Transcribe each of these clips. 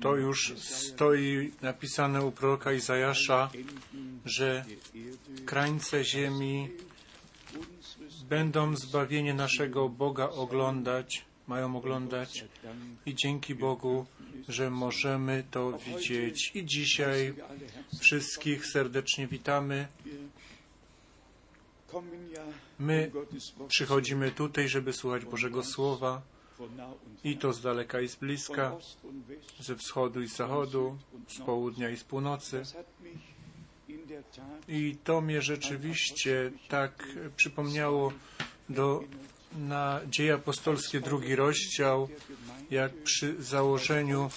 To już stoi napisane u proroka Izajasza, że krańce ziemi będą zbawienie naszego Boga oglądać, mają oglądać i dzięki Bogu, że możemy to widzieć. I dzisiaj wszystkich serdecznie witamy. My przychodzimy tutaj, żeby słuchać Bożego Słowa i to z daleka i z bliska, ze wschodu i z zachodu, z południa i z północy. I to mnie rzeczywiście tak przypomniało do na dzieje apostolskie drugi rozdział, jak przy założeniu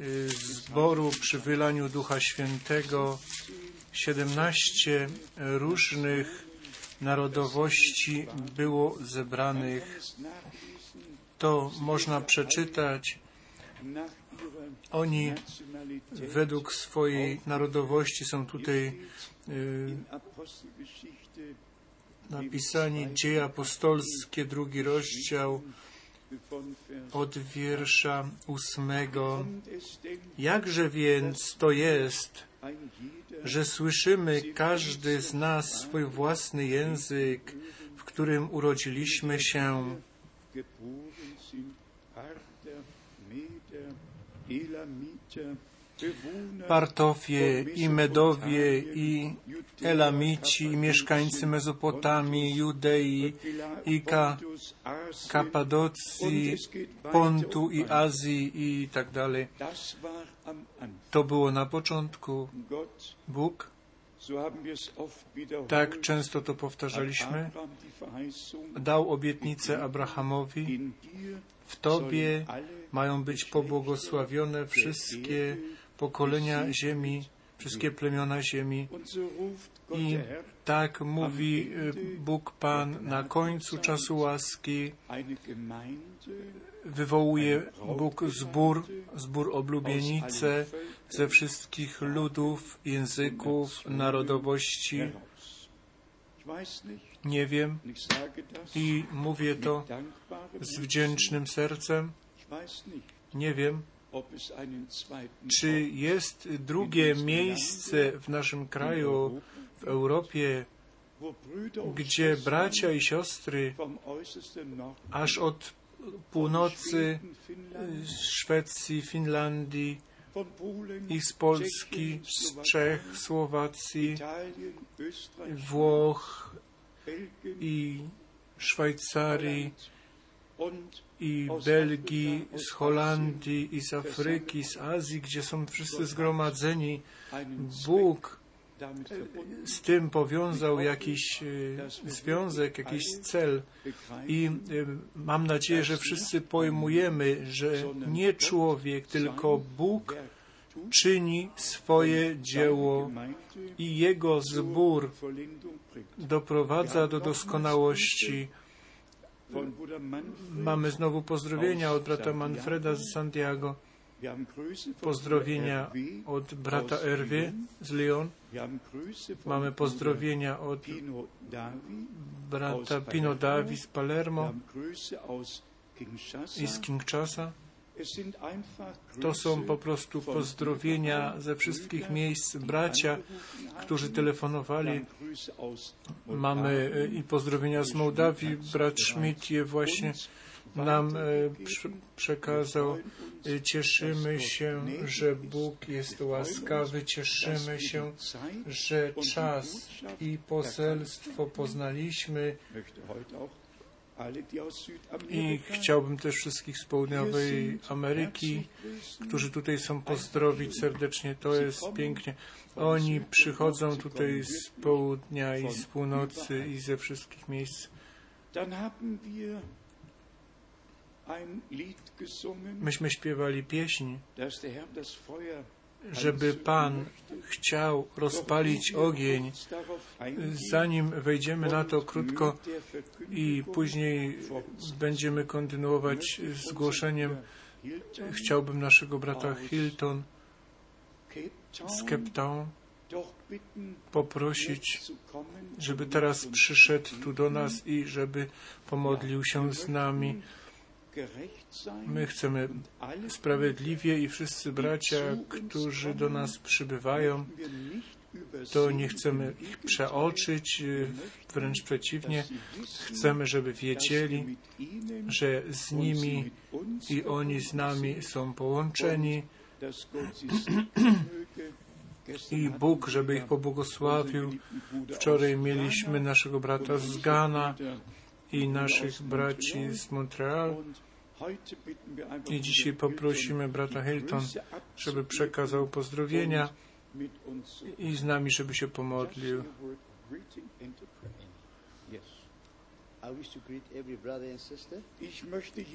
y, zboru, przy wylaniu Ducha Świętego, 17 różnych narodowości było zebranych. To można przeczytać. Oni według swojej narodowości są tutaj y, napisani Dzieje Apostolskie, drugi rozdział od wiersza ósmego. Jakże więc to jest, że słyszymy każdy z nas swój własny język, w którym urodziliśmy się. Partowie i Medowie i Elamici i mieszkańcy Mezopotamii, Judei i Ka Kapadocji, Pontu i Azji i tak dalej. To było na początku. Bóg, tak często to powtarzaliśmy, dał obietnicę Abrahamowi, w Tobie mają być pobłogosławione wszystkie pokolenia ziemi, wszystkie plemiona ziemi. I tak mówi Bóg Pan na końcu czasu łaski. Wywołuje Bóg zbór, zbór oblubienice ze wszystkich ludów, języków, narodowości. Nie wiem i mówię to z wdzięcznym sercem. Nie wiem, czy jest drugie miejsce w naszym kraju, w Europie, gdzie bracia i siostry aż od północy Szwecji, Finlandii i z Polski, z Czech, Słowacji, Włoch i Szwajcarii i Belgii, z Holandii i z Afryki, z Azji, gdzie są wszyscy zgromadzeni. Bóg z tym powiązał jakiś związek, jakiś cel i mam nadzieję, że wszyscy pojmujemy, że nie człowiek, tylko Bóg czyni swoje dzieło i Jego zbór doprowadza do doskonałości. Mamy znowu pozdrowienia od brata Manfreda z Santiago, pozdrowienia od brata Erwie z Lyon, mamy pozdrowienia od brata Pino Davi z Palermo i z Kinshasa. To są po prostu pozdrowienia ze wszystkich miejsc bracia, którzy telefonowali. Mamy i pozdrowienia z Mołdawii. Brat Schmidt je właśnie nam przekazał. Cieszymy się, że Bóg jest łaskawy. Cieszymy się, że czas i poselstwo poznaliśmy. I chciałbym też wszystkich z południowej Ameryki, którzy tutaj są, pozdrowić serdecznie. To jest pięknie. Oni przychodzą tutaj z południa i z północy i ze wszystkich miejsc. Myśmy śpiewali pieśń, żeby Pan chciał rozpalić ogień, zanim wejdziemy na to krótko i później będziemy kontynuować z głoszeniem, chciałbym naszego brata Hilton z Cape Town poprosić, żeby teraz przyszedł tu do nas i żeby pomodlił się z nami. My chcemy sprawiedliwie i wszyscy bracia, którzy do nas przybywają, to nie chcemy ich przeoczyć, wręcz przeciwnie, chcemy, żeby wiedzieli, że z nimi i oni z nami są połączeni i Bóg, żeby ich pobłogosławił. Wczoraj mieliśmy naszego brata z Ghana i naszych braci z Montreal. I dzisiaj poprosimy brata Hilton, żeby przekazał pozdrowienia i z nami, żeby się pomodlił.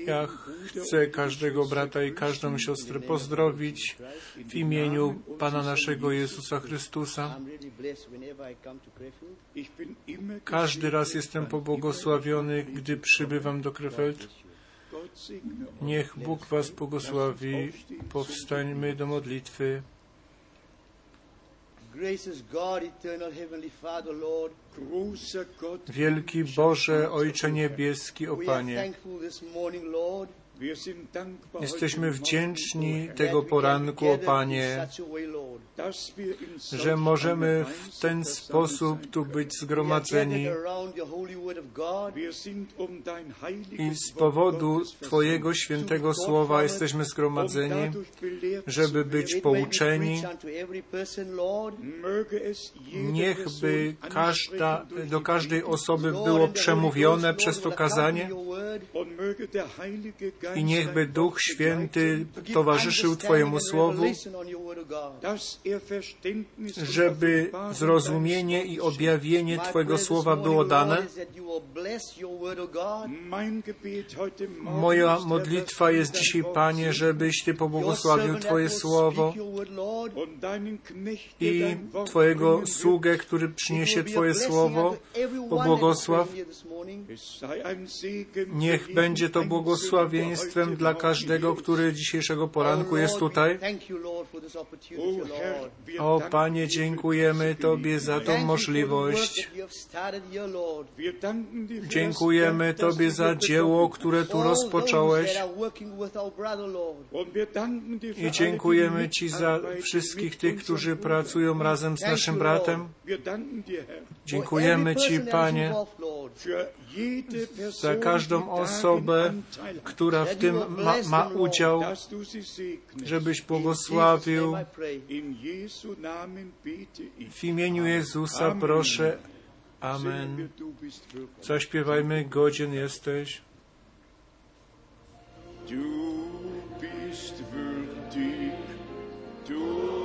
Ja chcę każdego brata i każdą siostrę pozdrowić w imieniu Pana naszego Jezusa Chrystusa. Każdy raz jestem pobłogosławiony, gdy przybywam do Krefeld. Niech Bóg Was błogosławi. Powstańmy do modlitwy. Wielki Boże, Ojcze Niebieski, o Panie, Jesteśmy wdzięczni tego poranku, o Panie, że możemy w ten sposób tu być zgromadzeni i z powodu Twojego świętego słowa jesteśmy zgromadzeni, żeby być pouczeni. Niechby każda, do każdej osoby było przemówione przez to kazanie i niechby Duch Święty towarzyszył Twojemu Słowu, żeby zrozumienie i objawienie Twojego Słowa było dane. Moja modlitwa jest dzisiaj, Panie, żebyś Ty pobłogosławił Twoje Słowo i Twojego sługę, który przyniesie Twoje Słowo, pobłogosław. Niech będzie to błogosławieństwem dla każdego, który dzisiejszego poranku jest tutaj. O Panie, dziękujemy Tobie za tą możliwość. Dziękujemy Tobie za dzieło, które tu rozpocząłeś. I dziękujemy Ci za wszystkich tych, którzy pracują razem z naszym bratem. Dziękujemy Ci, Panie, za każdą osobę, która w tym ma, ma udział, żebyś błogosławił. W imieniu Jezusa proszę. Amen. Zaśpiewajmy, godzien jesteś. Du bist würdig, du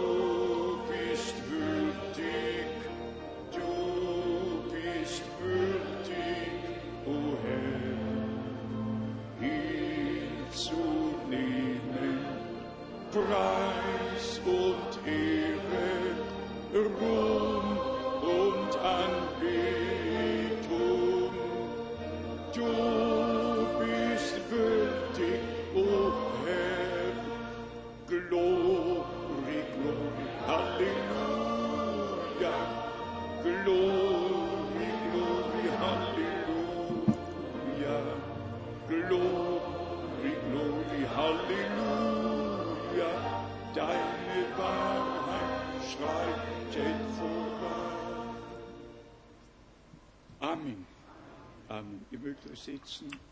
Reich und Ehre.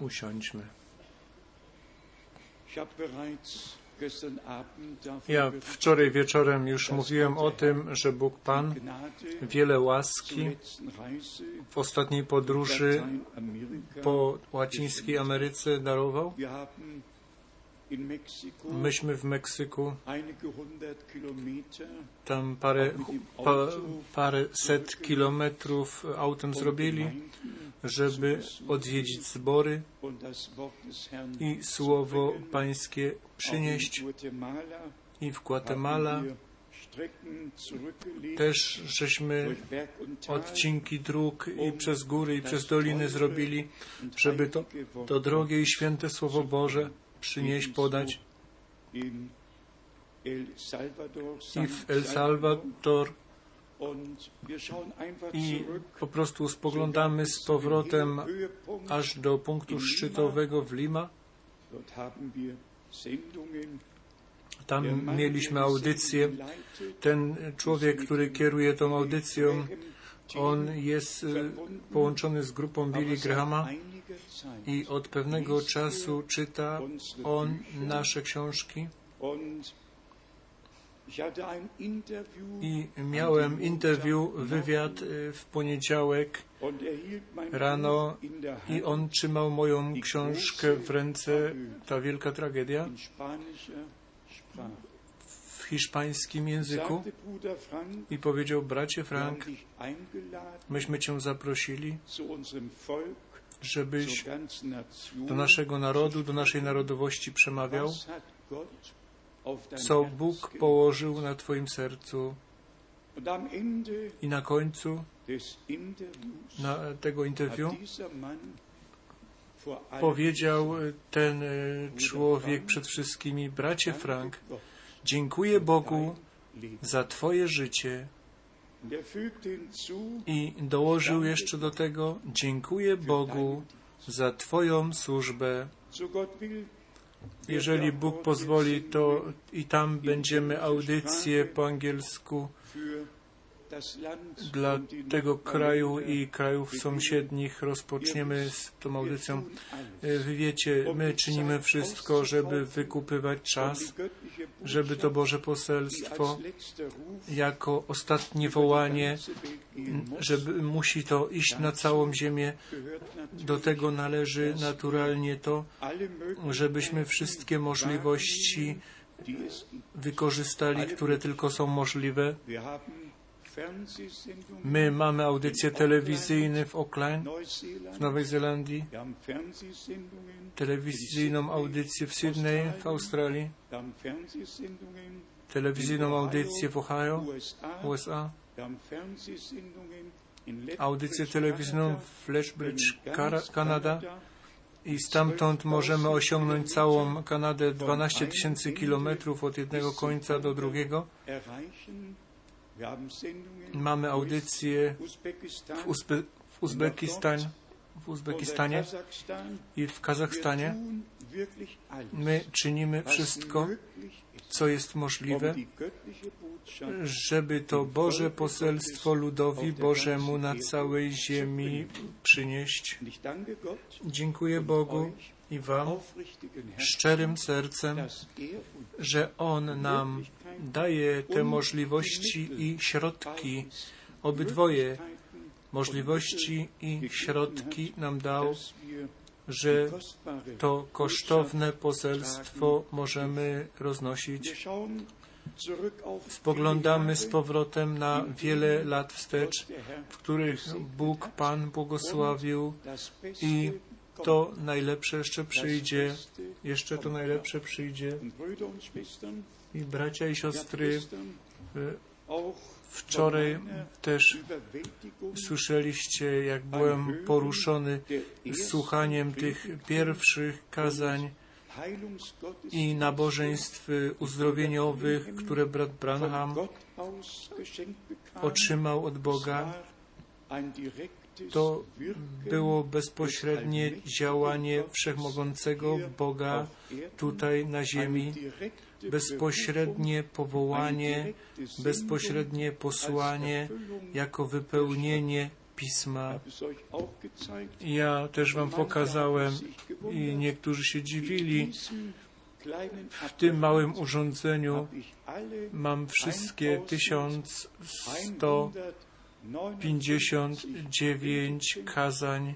Usiądźmy. Ja wczoraj wieczorem już mówiłem o tym, że Bóg Pan wiele łaski w ostatniej podróży po łacińskiej Ameryce darował. Myśmy w Meksyku. tam parę, pa, parę set kilometrów autem zrobili, żeby odwiedzić zbory i słowo Pańskie przynieść. I w Guatemala też żeśmy odcinki dróg i przez góry i przez doliny zrobili, żeby to, to drogie i święte Słowo Boże przynieść, podać. I w El Salvador i po prostu spoglądamy z powrotem aż do punktu szczytowego w Lima. Tam mieliśmy audycję. Ten człowiek, który kieruje tą audycją, on jest e, połączony z grupą Billy Grahama i od pewnego czasu czyta on nasze książki. I miałem interwiu, wywiad e, w poniedziałek rano i on trzymał moją książkę w ręce, ta wielka tragedia, w hiszpańskim języku. I powiedział, bracie Frank, myśmy cię zaprosili, żebyś do naszego narodu, do naszej narodowości przemawiał, co Bóg położył na Twoim sercu. I na końcu? na tego interwiu? powiedział ten e, człowiek przed wszystkimi, bracie Frank, dziękuję Bogu za Twoje życie i dołożył jeszcze do tego, dziękuję Bogu za Twoją służbę. Jeżeli Bóg pozwoli, to i tam będziemy audycje po angielsku dla tego kraju i krajów sąsiednich. Rozpoczniemy z tą audycją. Wy wiecie, my czynimy wszystko, żeby wykupywać czas, żeby to Boże poselstwo jako ostatnie wołanie, żeby musi to iść na całą ziemię. Do tego należy naturalnie to, żebyśmy wszystkie możliwości wykorzystali, które tylko są możliwe. My mamy audycje telewizyjne w Auckland, w Nowej Zelandii, telewizyjną audycję w Sydney, w Australii, telewizyjną audycję w Ohio, USA, audycję telewizyjną w Lethbridge, Kanada i stamtąd możemy osiągnąć całą Kanadę 12 tysięcy kilometrów od jednego końca do drugiego. Mamy audycje w, Uzbe w Uzbekistanie, w Uzbekistanie i w Kazachstanie. My czynimy wszystko, co jest możliwe, żeby to Boże poselstwo ludowi Bożemu na całej ziemi przynieść. Dziękuję Bogu i Wam szczerym sercem, że On nam daje te możliwości i środki, obydwoje możliwości i środki nam dał, że to kosztowne poselstwo możemy roznosić. Spoglądamy z powrotem na wiele lat wstecz, w których Bóg Pan błogosławił i to najlepsze jeszcze przyjdzie, jeszcze to najlepsze przyjdzie. I bracia i siostry, wczoraj też słyszeliście, jak byłem poruszony słuchaniem tych pierwszych kazań i nabożeństw uzdrowieniowych, które brat Branham otrzymał od Boga. To było bezpośrednie działanie wszechmogącego Boga tutaj na ziemi, bezpośrednie powołanie, bezpośrednie posłanie jako wypełnienie Pisma. Ja też Wam pokazałem i niektórzy się dziwili. W tym małym urządzeniu mam wszystkie 1159 kazań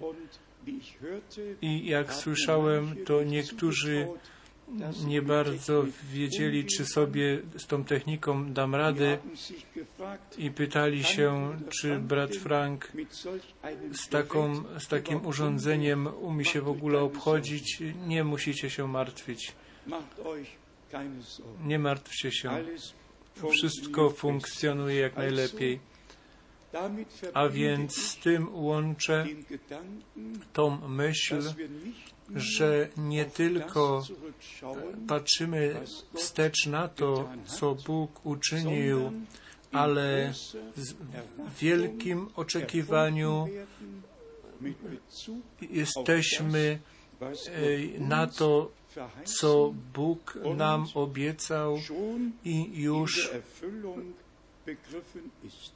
i jak słyszałem, to niektórzy nie bardzo wiedzieli, czy sobie z tą techniką dam radę i pytali się, czy brat Frank z, taką, z takim urządzeniem umie się w ogóle obchodzić. Nie musicie się martwić. Nie martwcie się. Wszystko funkcjonuje jak najlepiej. A więc z tym łączę tą myśl, że nie tylko patrzymy wstecz na to, co Bóg uczynił, ale w wielkim oczekiwaniu jesteśmy na to co Bóg nam obiecał i już,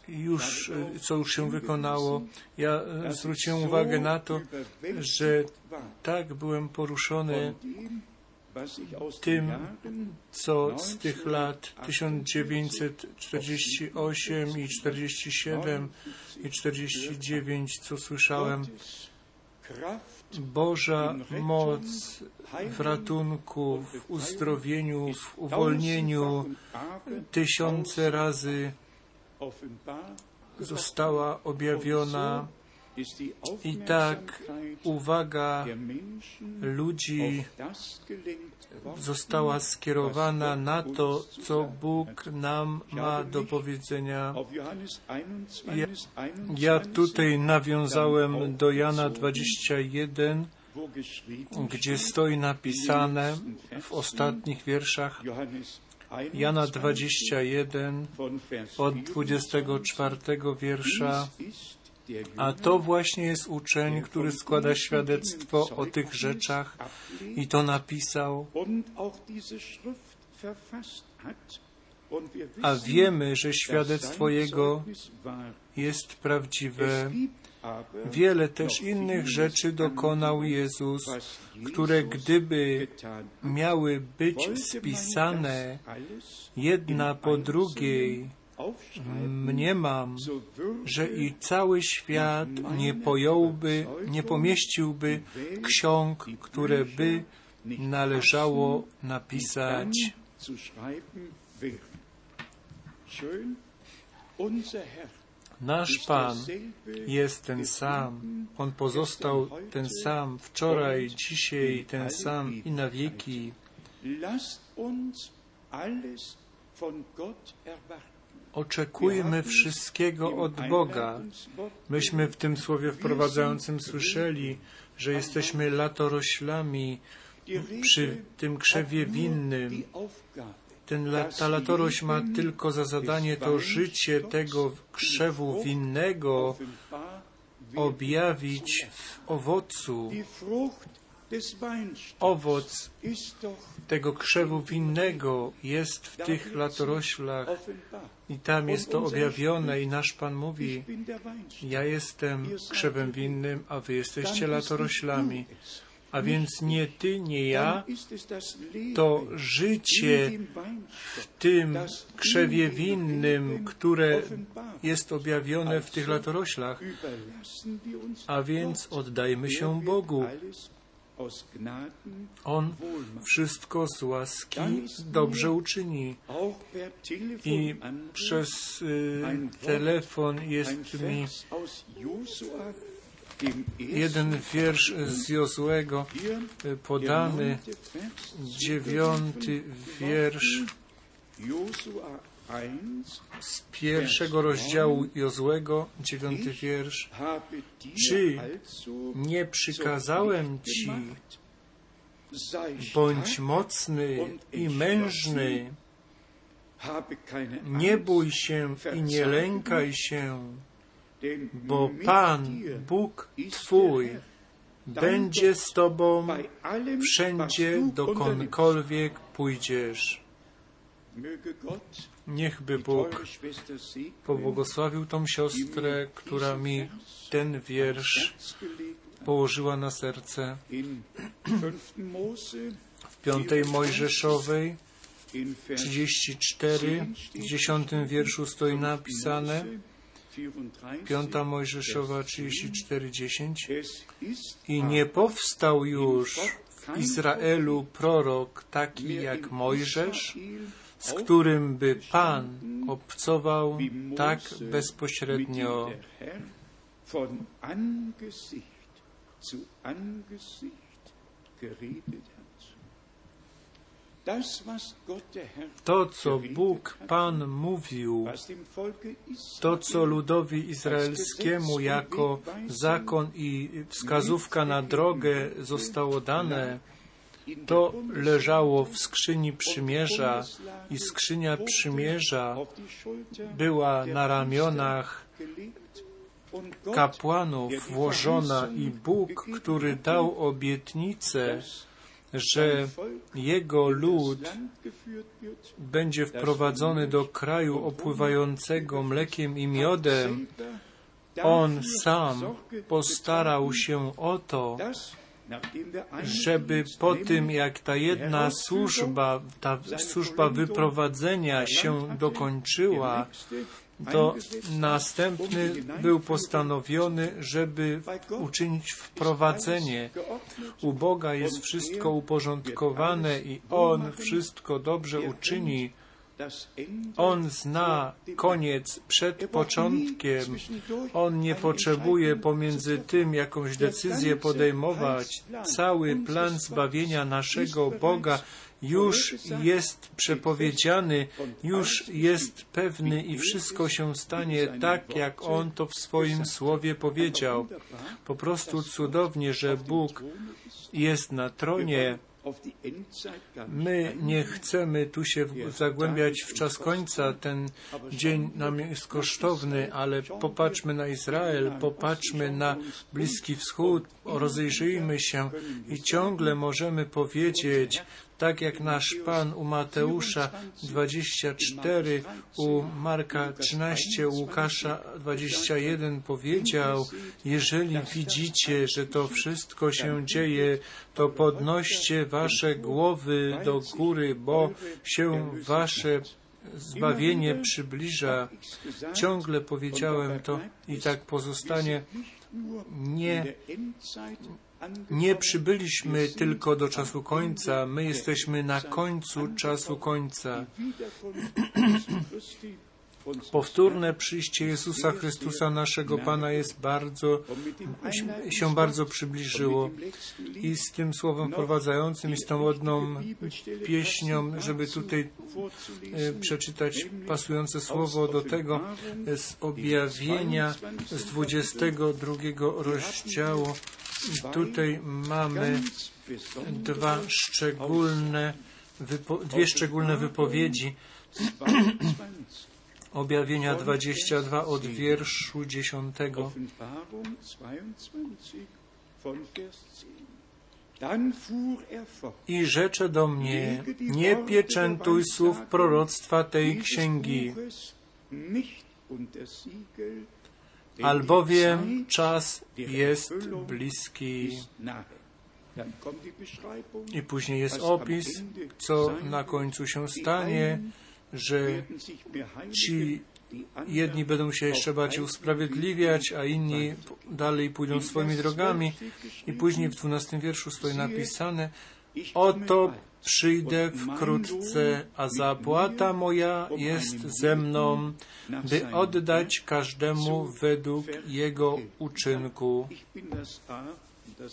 już co już się wykonało. Ja zwróciłem uwagę na to, że tak byłem poruszony tym, co z tych lat 1948 i 47 i 49, co słyszałem, Boża moc w ratunku, w uzdrowieniu, w uwolnieniu tysiące razy została objawiona i tak uwaga ludzi została skierowana na to, co Bóg nam ma do powiedzenia. Ja, ja tutaj nawiązałem do Jana 21, gdzie stoi napisane w ostatnich wierszach Jana 21 od 24 wiersza a to właśnie jest uczeń, który składa świadectwo o tych rzeczach i to napisał. A wiemy, że świadectwo jego jest prawdziwe. Wiele też innych rzeczy dokonał Jezus, które gdyby miały być spisane jedna po drugiej, mniemam, że i cały świat nie pojąłby, nie pomieściłby ksiąg, które by należało napisać. Nasz Pan jest ten sam. On pozostał ten sam wczoraj, dzisiaj, ten sam i na wieki. Oczekujmy wszystkiego od Boga. Myśmy w tym słowie wprowadzającym słyszeli, że jesteśmy latoroślami przy tym krzewie winnym. Ten, ta latorość ma tylko za zadanie to życie tego krzewu winnego objawić w owocu. Owoc tego krzewu winnego jest w tych latoroślach i tam jest to objawione i nasz Pan mówi, ja jestem krzewem winnym, a wy jesteście latoroślami. A więc nie ty, nie ja, to życie w tym krzewie winnym, które jest objawione w tych latoroślach. A więc oddajmy się Bogu. On wszystko z łaski dobrze uczyni. I przez y, telefon jest mi jeden wiersz z Jozłego y, podany, dziewiąty wiersz z pierwszego rozdziału Jozłego, dziewiąty wiersz. Czy nie przykazałem Ci, bądź mocny i mężny, nie bój się i nie lękaj się, bo Pan, Bóg Twój, będzie z Tobą wszędzie, dokądkolwiek pójdziesz. Niechby Bóg pobłogosławił tą siostrę, która mi ten wiersz położyła na serce. W piątej Mojżeszowej 34, w dziesiątym wierszu stoi napisane, Piąta Mojżeszowa 34, 10 i nie powstał już w Izraelu prorok taki jak Mojżesz, z którym by Pan obcował tak bezpośrednio. To, co Bóg Pan mówił, to, co ludowi izraelskiemu jako zakon i wskazówka na drogę zostało dane, to leżało w skrzyni przymierza i skrzynia przymierza była na ramionach kapłanów włożona i Bóg, który dał obietnicę, że jego lud będzie wprowadzony do kraju opływającego mlekiem i miodem. On sam postarał się o to, żeby po tym, jak ta jedna służba, ta służba wyprowadzenia się dokończyła, to następny był postanowiony, żeby uczynić wprowadzenie. U Boga jest wszystko uporządkowane i On wszystko dobrze uczyni. On zna koniec przed początkiem. On nie potrzebuje pomiędzy tym jakąś decyzję podejmować. Cały plan zbawienia naszego Boga już jest przepowiedziany, już jest pewny i wszystko się stanie tak, jak On to w swoim słowie powiedział. Po prostu cudownie, że Bóg jest na tronie. My nie chcemy tu się zagłębiać w czas końca. Ten dzień nam jest kosztowny, ale popatrzmy na Izrael, popatrzmy na Bliski Wschód, rozejrzyjmy się i ciągle możemy powiedzieć, tak jak nasz Pan u Mateusza 24, u Marka 13, u Łukasza 21 powiedział, jeżeli widzicie, że to wszystko się dzieje, to podnoście wasze głowy do góry, bo się wasze zbawienie przybliża. Ciągle powiedziałem to i tak pozostanie. Nie nie przybyliśmy tylko do czasu końca, my jesteśmy na końcu czasu końca. Powtórne przyjście Jezusa Chrystusa, naszego Pana, jest bardzo, się bardzo przybliżyło. I z tym słowem wprowadzającym i z tą ładną pieśnią, żeby tutaj e, przeczytać pasujące słowo do tego z objawienia z 22 rozdziału Tutaj mamy dwa szczególne, dwie szczególne wypowiedzi. Objawienia 22 od wierszu 10. I rzecze do mnie, nie pieczętuj słów proroctwa tej księgi, albowiem czas jest bliski. I później jest opis, co na końcu się stanie, że ci jedni będą się jeszcze bardziej usprawiedliwiać, a inni dalej pójdą swoimi drogami. I później w dwunastym wierszu stoi napisane, oto przyjdę wkrótce, a zapłata moja jest ze mną, by oddać każdemu według jego uczynku.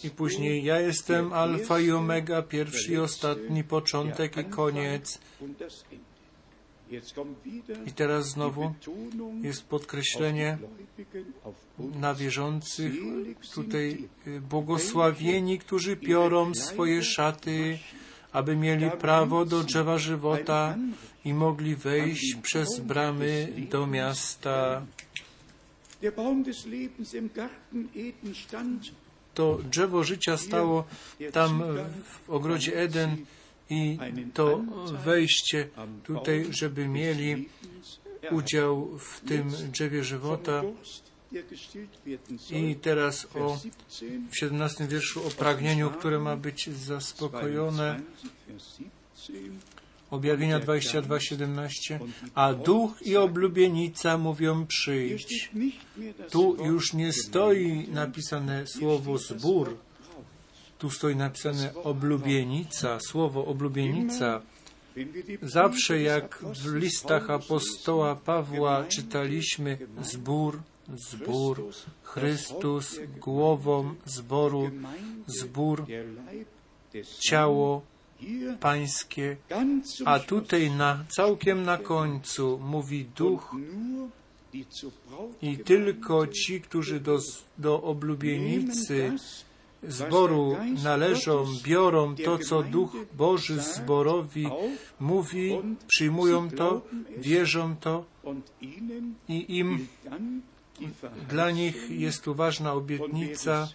I później ja jestem alfa i omega, pierwszy i ostatni, początek i koniec. I teraz znowu jest podkreślenie na wierzących, tutaj błogosławieni, którzy piorą swoje szaty, aby mieli prawo do drzewa żywota i mogli wejść przez bramy do miasta. To drzewo życia stało tam w ogrodzie Eden i to wejście tutaj, żeby mieli udział w tym drzewie żywota. I teraz o, w 17 wierszu o pragnieniu, które ma być zaspokojone. Objawienia 22:17. A duch i oblubienica mówią przyjść. Tu już nie stoi napisane słowo zbór. Tu stoi napisane oblubienica, słowo oblubienica. Zawsze jak w listach apostoła Pawła czytaliśmy zbór, zbór, Chrystus. Głową zboru, zbór, ciało pańskie, a tutaj na, całkiem na końcu mówi duch i tylko ci, którzy do, do oblubienicy zboru należą, biorą to, co Duch Boży zborowi mówi, przyjmują to, wierzą to i im dla nich jest tu ważna obietnica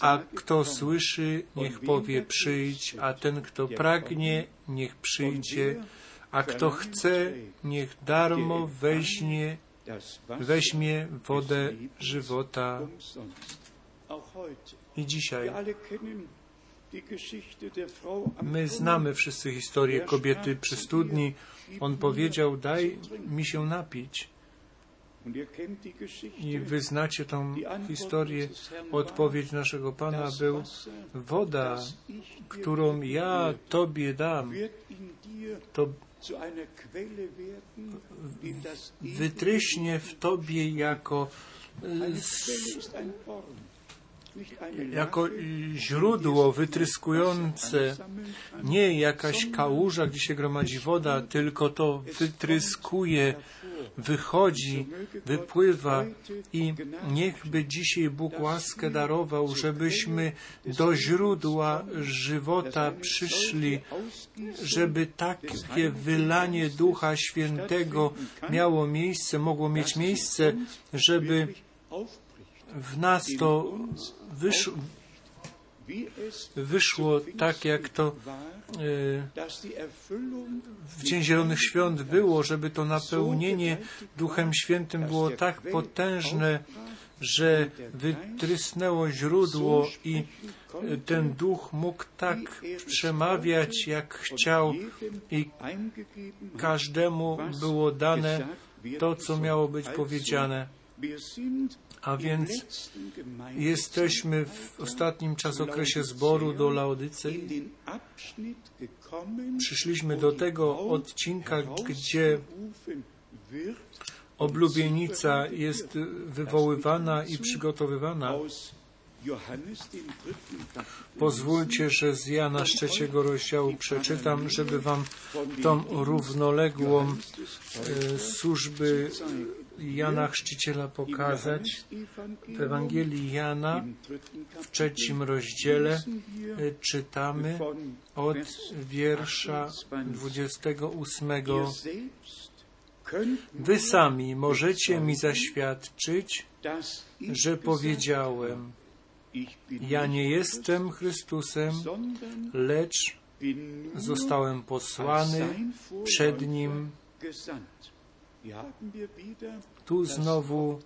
A kto słyszy, niech powie przyjdź, a ten, kto pragnie, niech przyjdzie, a kto chce, niech darmo weźmie, weźmie wodę żywota. I dzisiaj my znamy wszyscy historię kobiety przy studni. On powiedział, daj mi się napić. I wy znacie tą historię. Odpowiedź naszego Pana był woda, którą ja Tobie dam. To wytryśnie w Tobie jako jako źródło wytryskujące, nie jakaś kałuża, gdzie się gromadzi woda, tylko to wytryskuje, wychodzi, wypływa i niechby dzisiaj Bóg łaskę darował, żebyśmy do źródła żywota przyszli, żeby takie wylanie Ducha Świętego miało miejsce, mogło mieć miejsce, żeby w nas to wyszło, wyszło tak, jak to w Dzień Zielonych Świąt było, żeby to napełnienie Duchem Świętym było tak potężne, że wytrysnęło źródło i ten duch mógł tak przemawiać, jak chciał i każdemu było dane to, co miało być powiedziane. A więc jesteśmy w ostatnim czasokresie zboru do Laodycei. Przyszliśmy do tego odcinka, gdzie oblubienica jest wywoływana i przygotowywana. Pozwólcie, że z Jana z trzeciego rozdziału przeczytam, żeby Wam tą równoległą e, służby Jana Chrzciciela pokazać. W Ewangelii Jana w trzecim rozdziale e, czytamy od wiersza 28. Wy sami możecie mi zaświadczyć, że powiedziałem, ja nie jestem Chrystusem, lecz zostałem posłany przed Nim. Tu znowu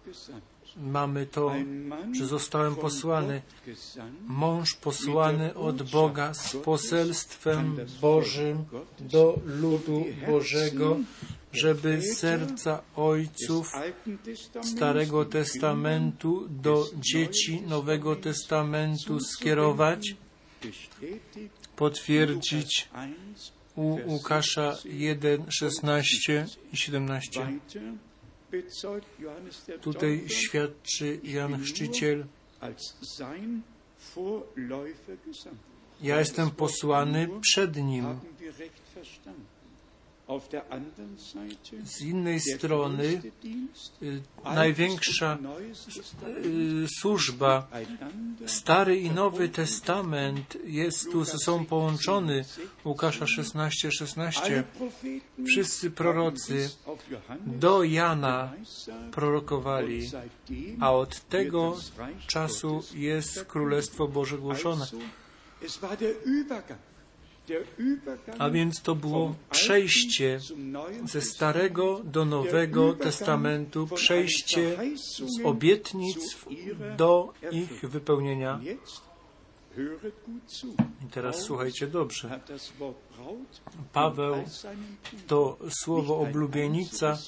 mamy to, że zostałem posłany. Mąż posłany od Boga z poselstwem Bożym do ludu Bożego, żeby serca ojców Starego Testamentu do dzieci Nowego Testamentu skierować, potwierdzić u Łukasza 1, 16 i 17. Tutaj świadczy Jan Chrzciciel. Ja jestem posłany przed nim. Z innej strony y, największa y, służba, Stary i Nowy Testament jest tu ze sobą połączony. Łukasza 16, 16. Wszyscy prorocy do Jana prorokowali, a od tego czasu jest Królestwo Boże głoszone. A więc to było przejście ze Starego do Nowego Testamentu, przejście z obietnic do ich wypełnienia. I teraz słuchajcie dobrze. Paweł to słowo oblubienica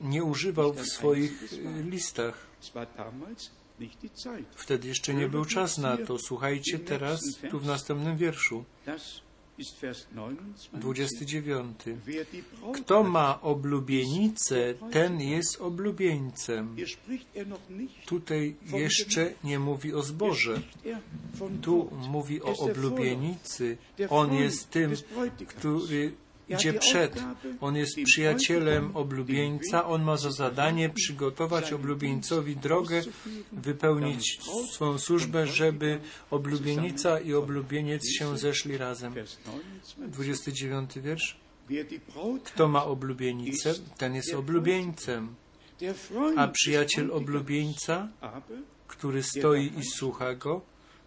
nie używał w swoich listach. Wtedy jeszcze nie był czas na to. Słuchajcie teraz tu w następnym wierszu. 29. Kto ma oblubienicę, ten jest oblubieńcem. Tutaj jeszcze nie mówi o zboże. Tu mówi o oblubienicy. On jest tym, który idzie przed. On jest przyjacielem oblubieńca. On ma za zadanie przygotować oblubieńcowi drogę, wypełnić swoją służbę, żeby oblubienica i oblubieniec się zeszli razem. 29 wiersz. Kto ma oblubienicę, ten jest oblubieńcem. A przyjaciel oblubieńca, który stoi i słucha go,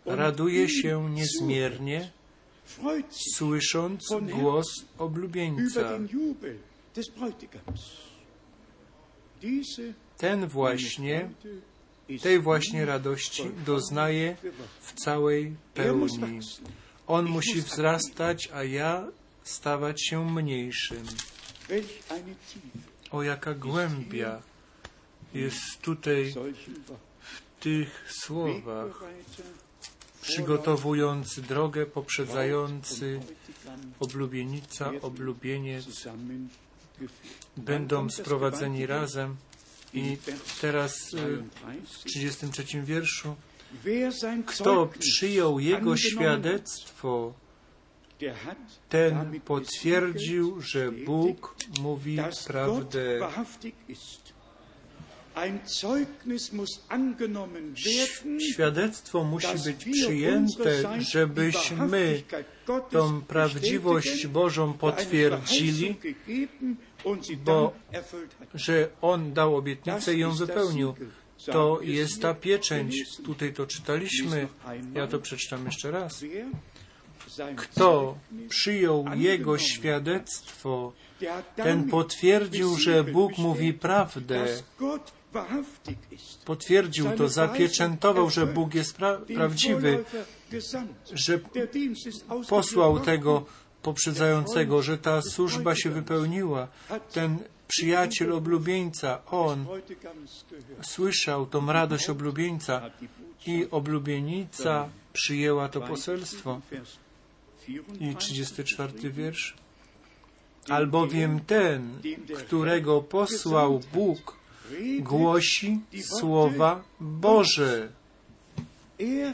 raduje się niezmiernie, słysząc głos oblubieńca. Ten właśnie, tej właśnie radości doznaje w całej Er pełni. On musi wzrastać, a ja stawać się mniejszym. O jaka głębia jest tutaj w tych słowach, przygotowujący drogę, poprzedzający oblubienica, oblubieniec, będą sprowadzeni razem. I teraz y, w 33. 33 wierszu, kto przyjął jego świadectwo, ten potwierdził, że Bóg mówi prawdę. Świadectwo musi być przyjęte, żebyśmy tą prawdziwość Bożą potwierdzili, bo że On dał obietnicę i ją wypełnił. To jest es ta pieczęć. Tutaj to czytaliśmy. Ja to przeczytam jeszcze raz. Kto przyjął Jego świadectwo, ten potwierdził, że Bóg mówi prawdę. Potwierdził to, zapieczętował, że Bóg jest pra prawdziwy, że posłał tego poprzedzającego, że ta służba się wypełniła. Ten przyjaciel oblubieńca, on słyszał tą radość oblubieńca i oblubienica przyjęła to poselstwo. I 34 34 wiersz. Albowiem ten, którego posłał Bóg, głosi słowa Boże. Er,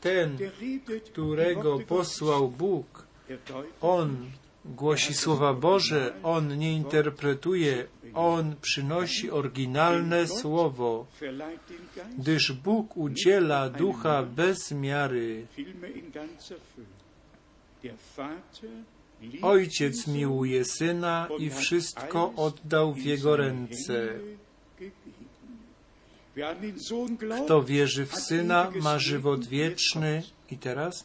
Ten, którego posłał Bóg, Er On głosi słowa Boże, On nie interpretuje, On przynosi oryginalne słowo, gdyż Bóg udziela ducha bez miary. Ojciec miłuje syna i wszystko oddał w jego ręce. Kto wierzy w syna, ma żywot wieczny. I teraz,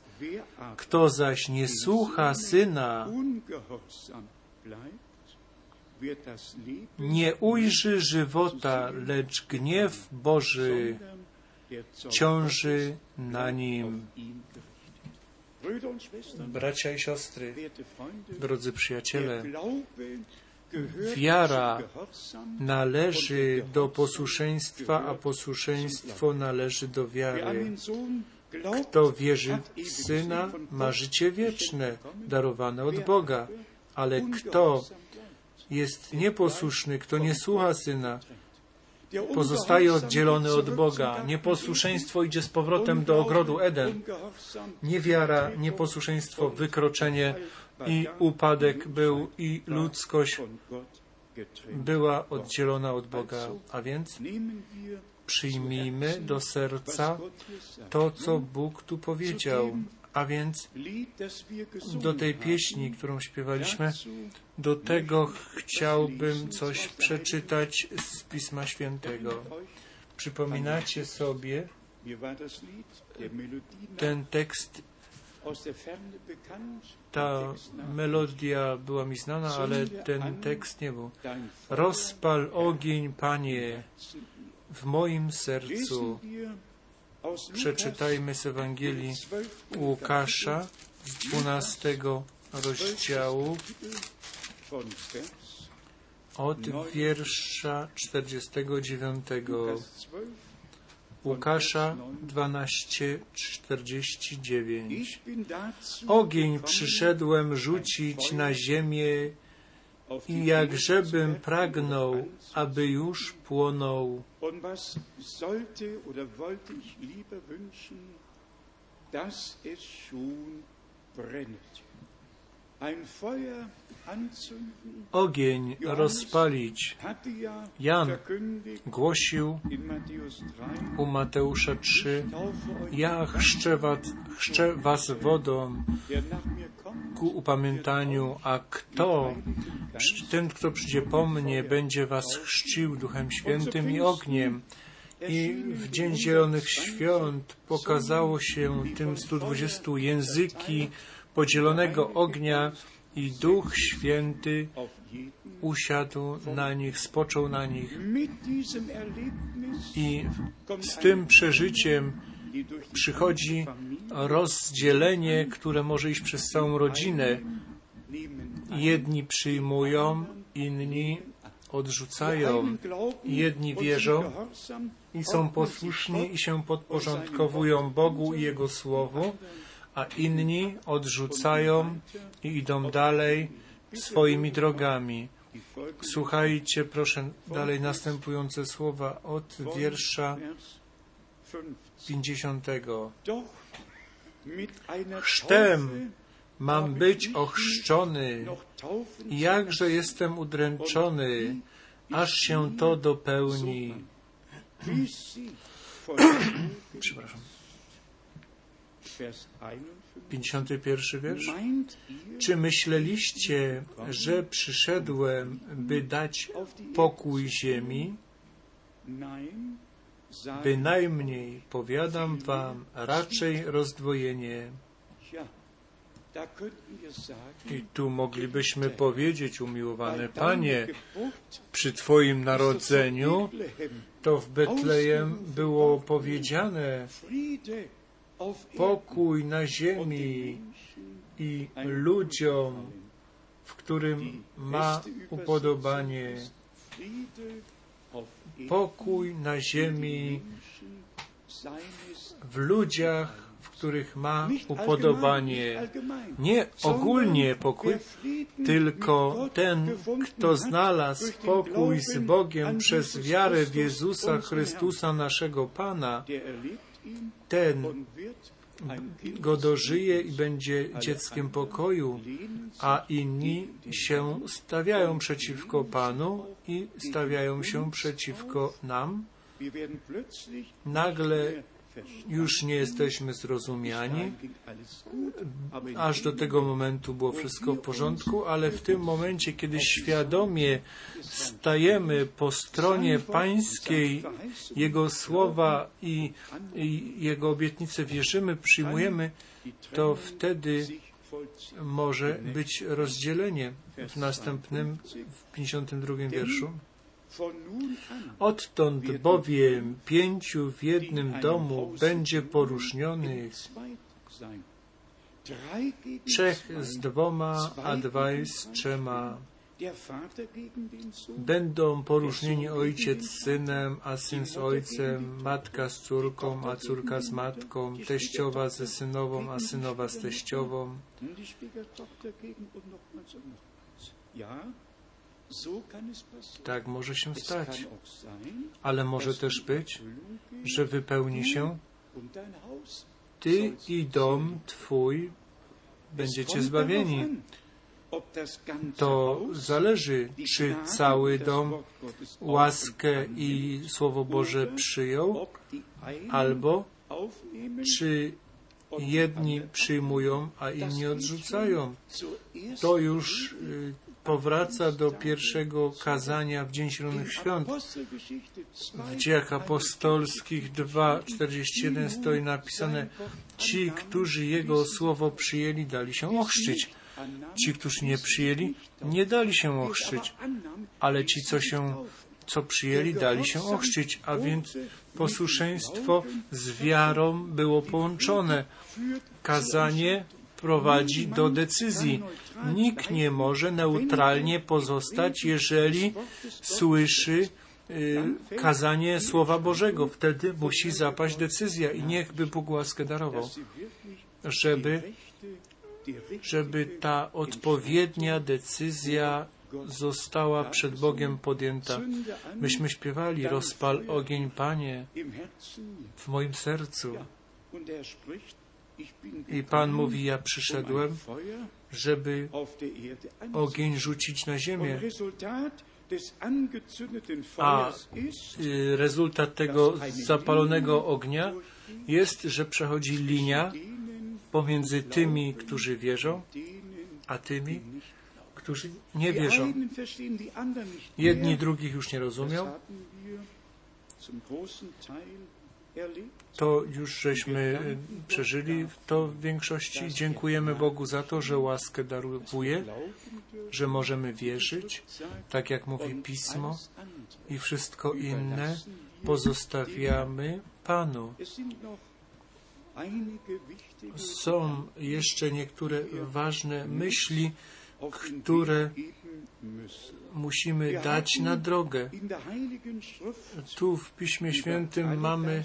kto zaś nie słucha syna, nie ujrzy żywota, lecz gniew Boży ciąży na nim. Bracia i siostry, drodzy przyjaciele, Wiara należy do posłuszeństwa, a posłuszeństwo należy do wiary. Kto wierzy w Syna, ma życie wieczne, darowane od Boga. Ale kto jest nieposłuszny, kto nie słucha Syna, pozostaje oddzielony od Boga. Nieposłuszeństwo idzie z powrotem do ogrodu Eden. Niewiara, nieposłuszeństwo, wykroczenie i upadek był i ludzkość była oddzielona od Boga. A więc przyjmijmy do serca to, co Bóg tu powiedział. A więc do tej pieśni, którą śpiewaliśmy, do tego chciałbym coś przeczytać z Pisma Świętego. Przypominacie sobie ten tekst, ta melodia była mi znana, ale ten tekst nie był. Rozpal ogień, Panie, w moim sercu. Przeczytajmy z Ewangelii dem 12. Łukasza z 12 rozdziału od wiersza 49. Lukas 12 Łukasza 12:49. Ich bin dazu Ogień przyszedłem rzucić na ziemię i jakżebym pragnął, aby już płonął. Und was sollte oder wollte ich lieber wünschen, dass es schon brennt. Ogień rozpalić. Jan Głosił in Matthäus 3, u Mateusza 3, taufe euch, ja chrzczę was, chrzczę was wodą ku upamiętaniu, a kto, ten kto przyjdzie po mnie, będzie was chrzcił Duchem Świętym i ogniem. I w Dzień Zielonych Świąt pokazało się tym 120 języki podzielonego ognia i Duch Święty usiadł na nich, spoczął na nich. I z tym przeżyciem przychodzi rozdzielenie, które może iść przez całą rodzinę. Jedni przyjmują, inni odrzucają. Jedni wierzą i są posłuszni i się podporządkowują Bogu i Jego Słowu, a inni odrzucają i idą dalej swoimi drogami. Słuchajcie, proszę, dalej następujące słowa od wiersza Vers 15. 50. Doch mit einer Chrztem Mam być ochrzczony, jakże jestem udręczony, aż się to dopełni. Przepraszam. Vers 51. 51 wiersz. Czy myśleliście, że przyszedłem, by dać pokój ziemi? Bynajmniej, powiadam wam, raczej rozdwojenie. I tu moglibyśmy powiedzieć, umiłowany Panie, przy Twoim narodzeniu, to w Betlejem było powiedziane pokój na ziemi i ludziom, w którym ma upodobanie. Pokój na ziemi w ludziach, w których ma upodobanie. Nie ogólnie pokój, tylko ten, kto znalazł pokój z Bogiem przez wiarę w Jezusa Chrystusa, naszego Pana, ten go dożyje i będzie dzieckiem pokoju, a inni się stawiają przeciwko Panu i stawiają się przeciwko nam. Nagle. Już nie jesteśmy zrozumiani. Aż do tego momentu było wszystko w porządku, ale w tym momencie, kiedy świadomie stajemy po stronie Pańskiej, Jego słowa i, i Jego obietnice wierzymy, przyjmujemy, to wtedy może być rozdzielenie w następnym, w 52 wierszu. Odtąd bowiem pięciu w jednym domu będzie gegen trzech z dwoma, a dwaj z trzema. Będą poróżnieni ojciec z synem, a syn z ojcem, matka z córką, a córka z matką, teściowa ze synową, a synowa z teściową. Tak może się stać, ale może też być, że wypełni się. Ty i dom Twój będziecie zbawieni. To zależy, czy cały dom łaskę i Słowo Boże przyjął, albo czy jedni przyjmują, a inni odrzucają. To już powraca do pierwszego kazania w Dzień Zielonych Świąt. W dziejach apostolskich 2,41 stoi napisane Ci, którzy Jego słowo przyjęli, dali się ochrzcić. Ci, którzy nie przyjęli, nie dali się ochrzcić. Ale ci, co się co przyjęli, dali się ochrzcić, a więc posłuszeństwo z wiarą było połączone. Kazanie prowadzi do decyzji. Nikt nie może neutralnie pozostać, jeżeli słyszy y, kazanie Słowa Bożego. Wtedy musi zapaść decyzja i niechby Bóg łaskę darował, żeby, żeby ta odpowiednia decyzja została przed Bogiem podjęta. Myśmy śpiewali, rozpal ogień, Panie, w moim sercu. I Pan mówi, ja przyszedłem, żeby ogień rzucić na ziemię. A y, rezultat tego zapalonego ognia jest, że przechodzi linia pomiędzy tymi, którzy wierzą, a tymi, którzy nie wierzą. Jedni drugich już nie rozumią. To już żeśmy e, przeżyli to w większości. Dziękujemy Bogu za to, że łaskę daruje, że możemy wierzyć, tak jak mówi Pismo, i wszystko inne pozostawiamy Panu. Są jeszcze niektóre ważne myśli, które musimy dać na drogę. Tu w Piśmie Świętym mamy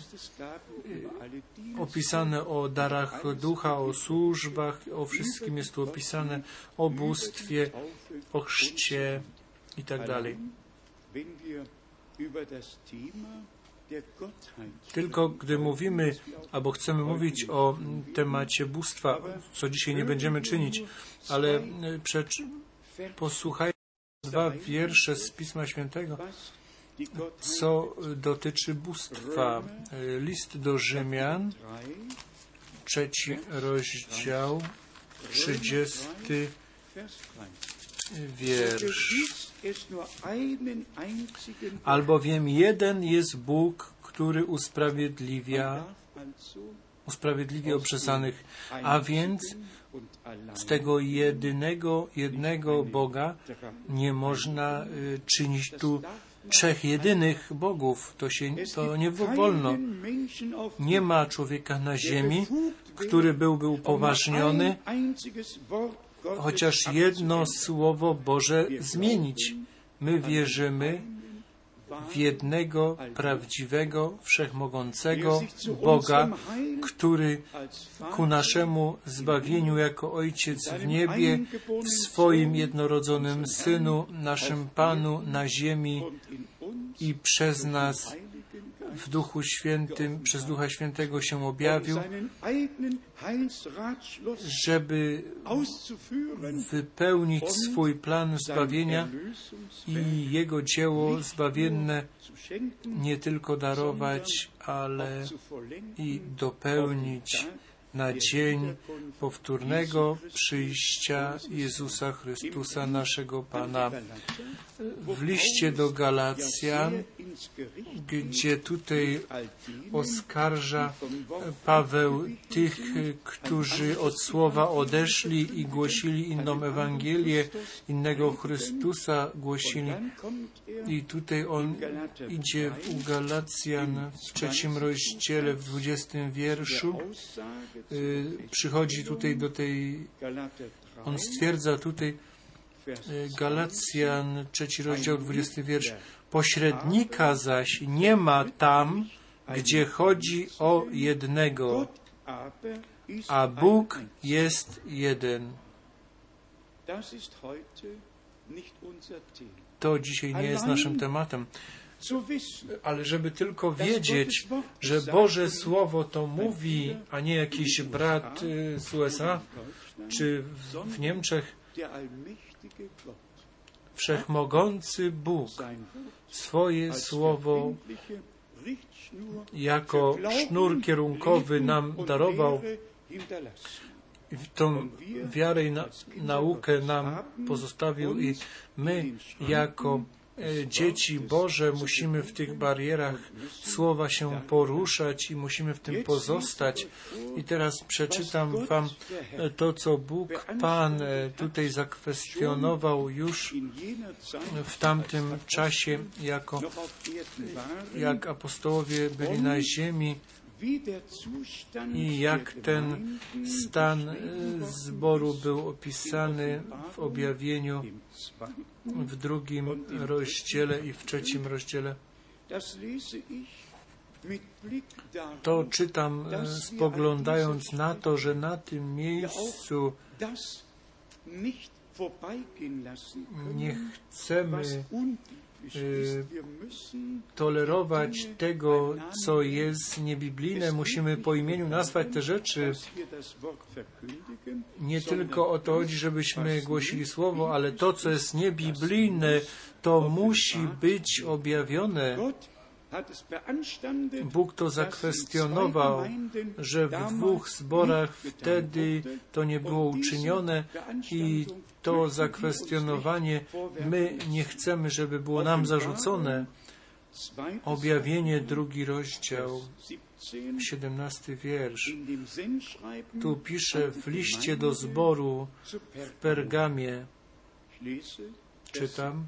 Dienste, opisane o darach ducha, o służbach, o wszystkim jest tu opisane, o bóstwie, o chrzcie i tak dalej. Tylko gdy mówimy, albo chcemy mówić o temacie bóstwa, co dzisiaj nie będziemy czynić, ale e, przecz, posłuchajmy dwa wiersze z Pisma Świętego, co dotyczy bóstwa. E, List do Rzymian, 3, trzeci rozdział, trzydziesty Vers 3. wiersz. Albowiem jeden jest Bóg, który usprawiedliwia, usprawiedliwia obrzezanych, a więc z tego jedynego, jednego Boga nie można y, czynić tu trzech jedynych bogów. To się to nie wolno. Nie ma człowieka na ziemi, który byłby upoważniony, chociaż jedno słowo Boże zmienić. My wierzymy w jednego prawdziwego, wszechmogącego Boga, który ku naszemu zbawieniu jako Ojciec w niebie, w swoim jednorodzonym Synu, naszym Panu na ziemi i przez nas w Duchu Świętym, przez Ducha Świętego się objawił, żeby wypełnić swój plan zbawienia i Jego dzieło zbawienne nie tylko darować, ale i dopełnić na dzień powtórnego przyjścia Jezusa Chrystusa, naszego Pana. W liście do Galacjan, gdzie tutaj oskarża Paweł tych, którzy od słowa odeszli i głosili inną Ewangelię, innego Chrystusa głosili. I tutaj on idzie u Galacjan w trzecim rozdziale, w dwudziestym wierszu. Y, Przychodzi tutaj do tej, on stwierdza tutaj, y, Galacjan, trzeci rozdział, dwudziesty wiersz. Pośrednika zaś nie ma tam, gdzie chodzi o jednego, a Bóg jest jeden. To dzisiaj nie jest naszym tematem, ale żeby tylko wiedzieć, że Boże Słowo to mówi, a nie jakiś brat y, z USA czy w- Niemczech, wszechmogący Bóg swoje słowo jako sznur kierunkowy nam darował, tą wiarę i na, naukę nam pozostawił i my jako dzieci Boże musimy w tych barierach słowa się poruszać i musimy w tym pozostać. I teraz przeczytam Wam to, co Bóg Pan e, tutaj zakwestionował już w tamtym czasie, jako jak apostołowie byli na ziemi i jak ten stan e, zboru był opisany w objawieniu w drugim rozdziale i w trzecim rozdziale. To czytam e, spoglądając na to, że na tym miejscu nie chcemy y, tolerować tego, co jest niebiblijne. Musimy po imieniu nazwać te rzeczy. Nie tylko o to chodzi, żebyśmy głosili słowo, ale to, co jest niebiblijne, to musi być objawione. Bóg to zakwestionował, że w dwóch zborach wtedy to nie było uczynione i to zakwestionowanie my nie chcemy, żeby było nam zarzucone. Objawienie, drugi rozdział, Kapitel, 17, 17 wiersz. Tu pisze w liście do zboru w Pergamie, czytam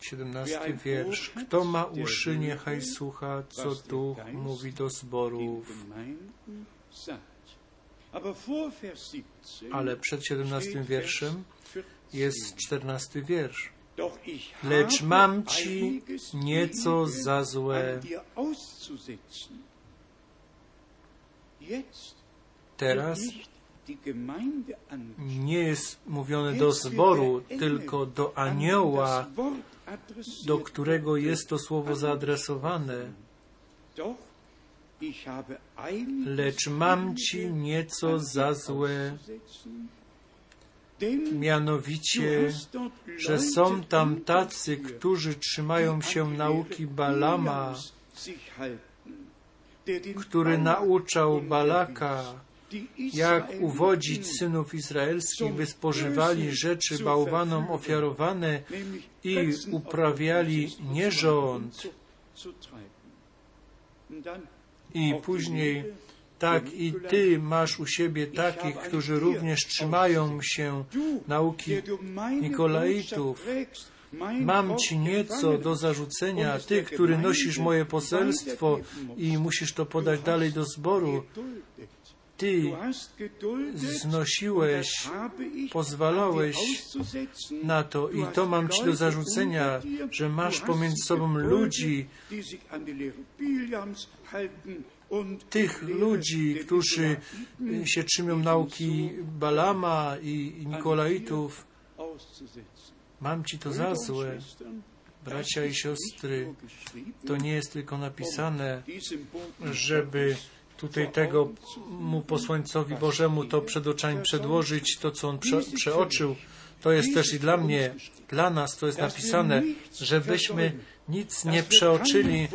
17. 17 wiersz. Kto ma uszy, niechaj słucha, co Duch mówi do zborów. den Gemeinden sagt. Aber vor Vers 17 Ale przed 17 wierszem jest 14 wiersz. Lecz mam ci nieco za złe. Teraz nie jest mówione do zboru, tylko do anioła. Do którego jest to słowo zaadresowane. Lecz mam ci nieco za złe, mianowicie, że są tam tacy, którzy trzymają się nauki Balama, który nauczał Balaka, jak uwodzić synów izraelskich, by spożywali rzeczy bałwanom ofiarowane i uprawiali nierząd. I później, tak i ty masz u siebie takich, którzy również trzymają się nauki Nikolaitów. Mam ci nieco do zarzucenia, ty, który nosisz moje poselstwo i musisz to podać dalej do zboru. Ty znosiłeś, pozwalałeś na to i to mam ci do zarzucenia, że masz pomiędzy sobą ludzi, tych ludzi, którzy się trzymią nauki Balama i Nikolaitów. Mam ci to za złe, bracia i siostry. To nie jest tylko napisane, diesem Boten żeby tutaj tego mu posłańcowi Bożemu to przed oczami przedłożyć, to co on prze, przeoczył. To jest też i dla mnie, dla nas to jest napisane, żebyśmy nic nie przeoczyli,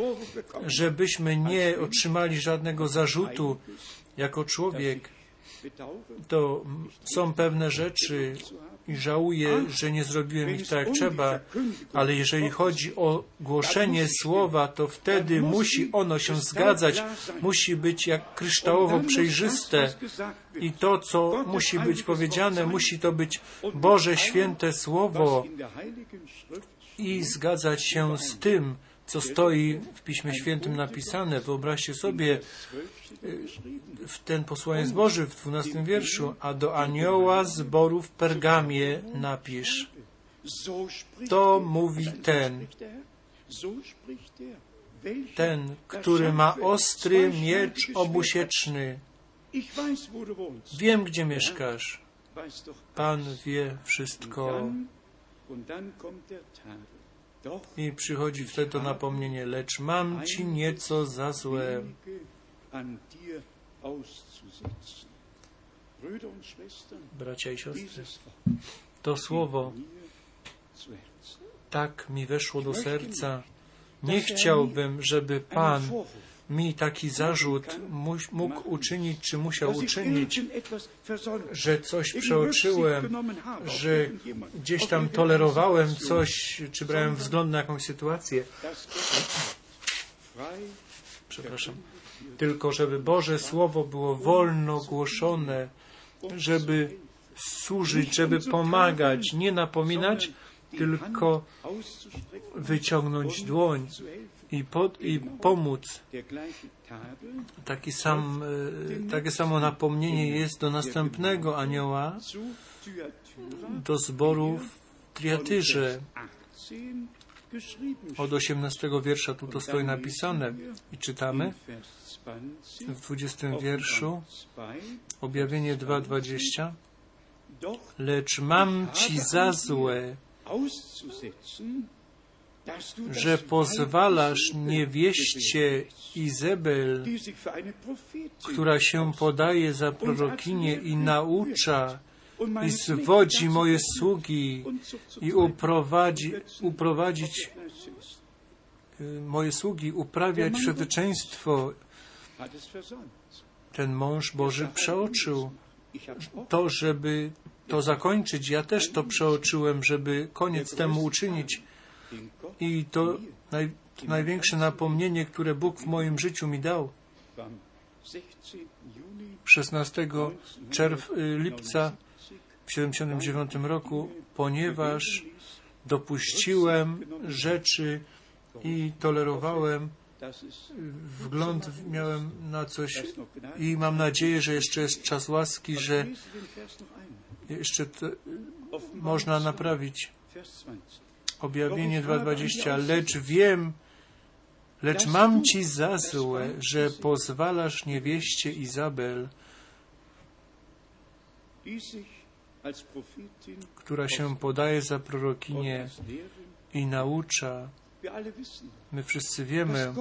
żebyśmy nie otrzymali żadnego zarzutu jako człowiek. To są pewne rzeczy i żałuję, że nie zrobiłem ich tak jak trzeba, ale jeżeli chodzi o głoszenie słowa, to wtedy musi ono się zgadzać, musi być jak kryształowo przejrzyste. i to, co musi być powiedziane, musi to być Boże święte Słowo i zgadzać się z tym, co stoi w Piśmie Świętym napisane. Wyobraźcie sobie w ten posłaniec Boży w 12 wierszu, a do anioła zboru w Pergamie napisz. To mówi ten, ten, który ma ostry miecz obusieczny. Wiem, gdzie mieszkasz. Pan wie wszystko. I przychodzi wtedy to napomnienie, lecz mam ci nieco za złe. Bracia i siostry, to słowo tak mi weszło do serca. Nie chciałbym, żeby Pan mi taki zarzut mógł uczynić, czy musiał uczynić, że coś przeoczyłem, że gdzieś tam tolerowałem coś, czy brałem wzgląd na jakąś sytuację. Przepraszam. Tylko, żeby Boże Słowo było wolno głoszone, żeby służyć, żeby pomagać, nie napominać, tylko wyciągnąć dłoń i, pod, i pomóc. Taki sam, takie samo napomnienie jest do następnego anioła, do zboru w Triatyrze. Od 18 wiersza tu to stoi napisane i czytamy w 20 wierszu objawienie 2.20 Lecz mam ci za złe, że pozwalasz niewieście Izabel, która się podaje za prorokinię i naucza i zwodzi moje sługi i uprowadzi, uprowadzić moje sługi, uprawiać świadeczeństwo. Ten mąż Boży przeoczył to, żeby to zakończyć. Ja też to przeoczyłem, żeby koniec temu uczynić. I to naj, największe napomnienie, które Bóg w moim życiu mi dał, 16 czerw, y, lipca w 79 roku, ponieważ dopuściłem rzeczy i tolerowałem, wgląd miałem na coś i mam nadzieję, że jeszcze jest czas łaski, że jeszcze to można naprawić. Objawienie 2.20. Lecz wiem, lecz mam ci za złe, że pozwalasz niewieście Izabel, która się podaje za prorokinię i naucza. My wszyscy wiemy,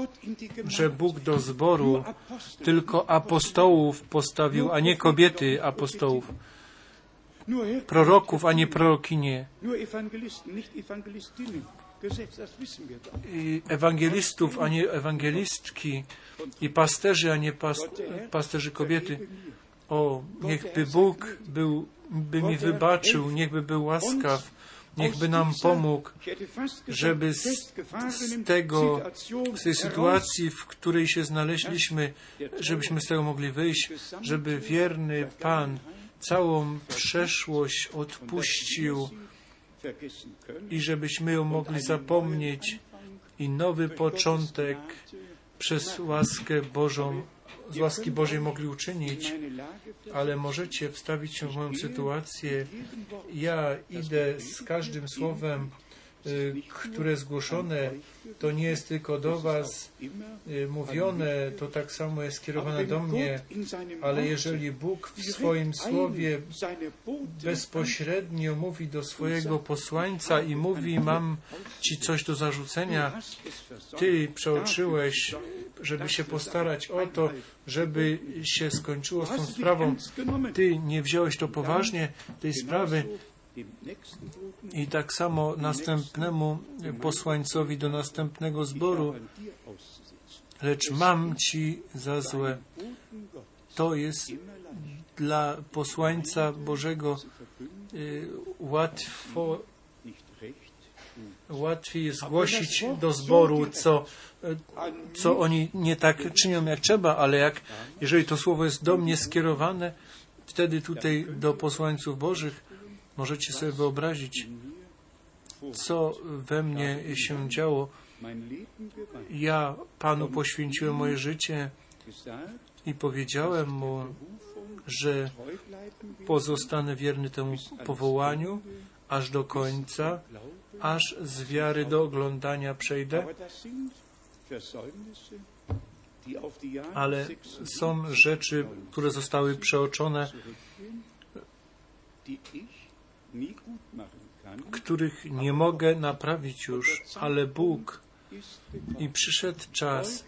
że Bóg do zboru tylko apostołów postawił, a nie kobiety apostołów. Proroków, a nie prorokinie. I ewangelistów, a nie ewangelistki. I pasterzy, a nie pas, pasterzy kobiety. O, niechby Bóg był, by mi wybaczył, niechby był łaskaw, niechby nam pomógł, żeby z, z tego, z tej sytuacji, w której się znaleźliśmy, żebyśmy z tego mogli wyjść, żeby wierny Pan całą przeszłość odpuścił i żebyśmy ją mogli zapomnieć i nowy początek przez łaskę Bożą z łaski Bożej mogli uczynić, ale możecie wstawić się w moją sytuację. Ja idę z każdym słowem, które jest zgłoszone, to nie jest tylko do Was y, mówione, to tak samo jest skierowane do mnie, ale jeżeli Bóg w swoim słowie bezpośrednio mówi do swojego posłańca i mówi, mam Ci coś do zarzucenia, Ty przeoczyłeś, żeby się postarać o to, żeby się skończyło z tą sprawą. Ty nie wziąłeś to poważnie, tej sprawy, i tak samo następnemu posłańcowi do następnego zboru, lecz mam ci za złe. To jest dla posłańca Bożego y, łatwo, łatwiej jest głosić do zboru, co, co oni nie tak czynią jak trzeba, ale jak, jeżeli to słowo jest do mnie skierowane, wtedy tutaj do posłańców Bożych, Możecie sobie wyobrazić, co we mnie się działo. Ja Panu poświęciłem moje życie i powiedziałem Mu, że pozostanę wierny temu powołaniu aż do końca, aż z wiary do oglądania przejdę. Ale są rzeczy, które zostały przeoczone, których nie mogę naprawić już, ale Bóg i przyszedł czas.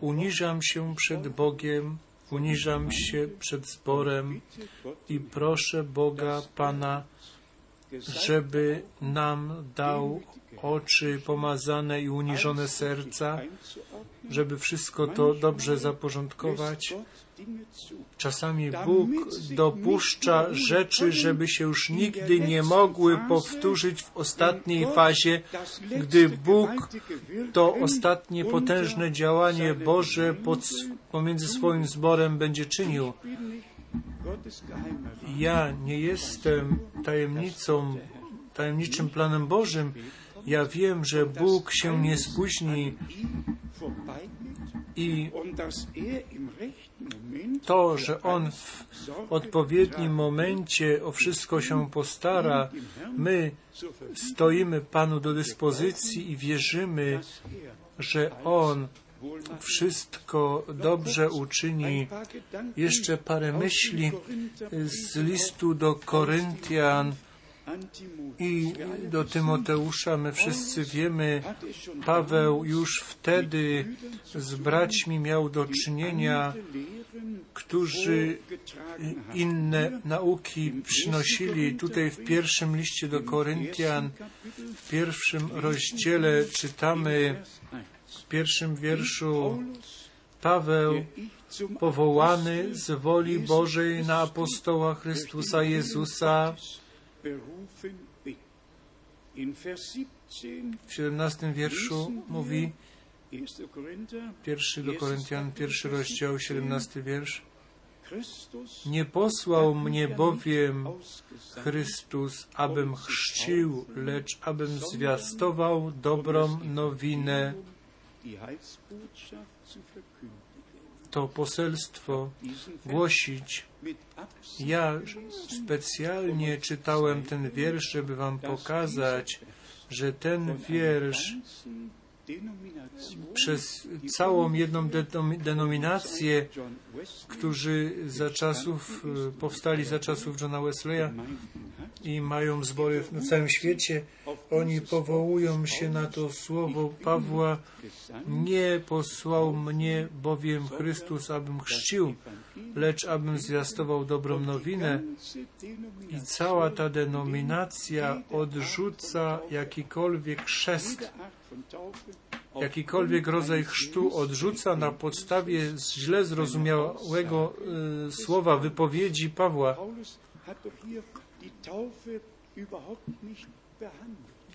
Uniżam się przed Bogiem, uniżam się przed zborem i proszę Boga, Pana, żeby nam dał oczy pomazane i uniżone serca, żeby wszystko to dobrze zaporządkować. Czasami Bóg dopuszcza rzeczy, żeby się już nigdy nie mogły powtórzyć w ostatniej fazie, gdy Bóg to ostatnie potężne działanie Boże pod, pomiędzy swoim zborem będzie czynił. Ja nie jestem tajemnicą, tajemniczym planem Bożym. Ja wiem, że Bóg się nie spóźni i to, że On w odpowiednim momencie o wszystko się postara, my stoimy Panu do dyspozycji i wierzymy, że On wszystko dobrze uczyni. Jeszcze parę myśli z listu do Koryntian i do Tymoteusza. My wszyscy wiemy, Paweł już wtedy z braćmi miał do czynienia, którzy inne nauki przynosili. Tutaj w pierwszym liście do Koryntian, w pierwszym rozdziale czytamy w pierwszym wierszu Paweł, powołany z woli Bożej na apostoła Chrystusa Jezusa, In Vers 17 W 17 wierszu mówi 1. Korinther, pierwszy do Koryntian, pierwszy rozdział, 17 wiersz. Nie posłał mnie bowiem Chrystus, abym chrzcił, lecz abym zwiastował dobrą nowinę. To poselstwo głosić. Ja specjalnie czytałem ten wiersz, żeby wam pokazać, że ten wiersz przez całą jedną denom- denominację, którzy za czasów, powstali za czasów Johna Wesleya i mają zbory na całym świecie, oni powołują się na to słowo Pawła. Nie posłał mnie bowiem Chrystus, abym chrzcił, lecz abym zwiastował dobrą nowinę. I cała ta denominacja odrzuca jakikolwiek chrzest, jakikolwiek rodzaj chrztu odrzuca na podstawie źle zrozumiałego y, słowa wypowiedzi Pawła.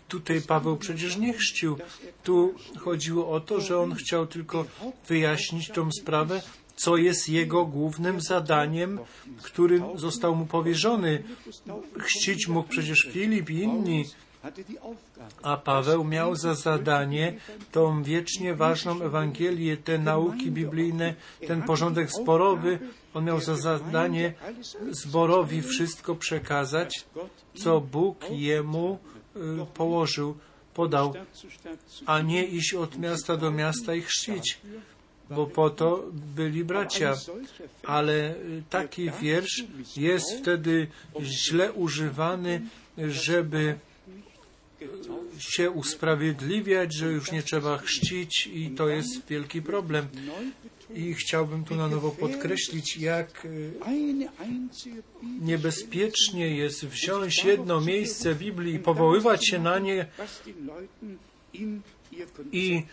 Tutaj Paweł przecież nie chrzcił. Tu chodziło o to, że on chciał tylko wyjaśnić tą sprawę, co jest jego głównym zadaniem, którym został mu powierzony. Chrzcić mógł przecież Filip i inni, a Paweł miał za zadanie tą wiecznie ważną Ewangelię, te nauki biblijne, ten porządek zborowy. On miał za zadanie zborowi wszystko przekazać, co Bóg jemu y, położył, podał, a nie iść od miasta do miasta i chrzcić, bo po to byli bracia. Ale y, taki wiersz jest wtedy źle używany, żeby się usprawiedliwiać, że już nie trzeba chrzcić i to jest wielki problem. I chciałbym tu na nowo podkreślić, jak y, niebezpiecznie jest wziąć jedno miejsce Biblii i powoływać się na nie i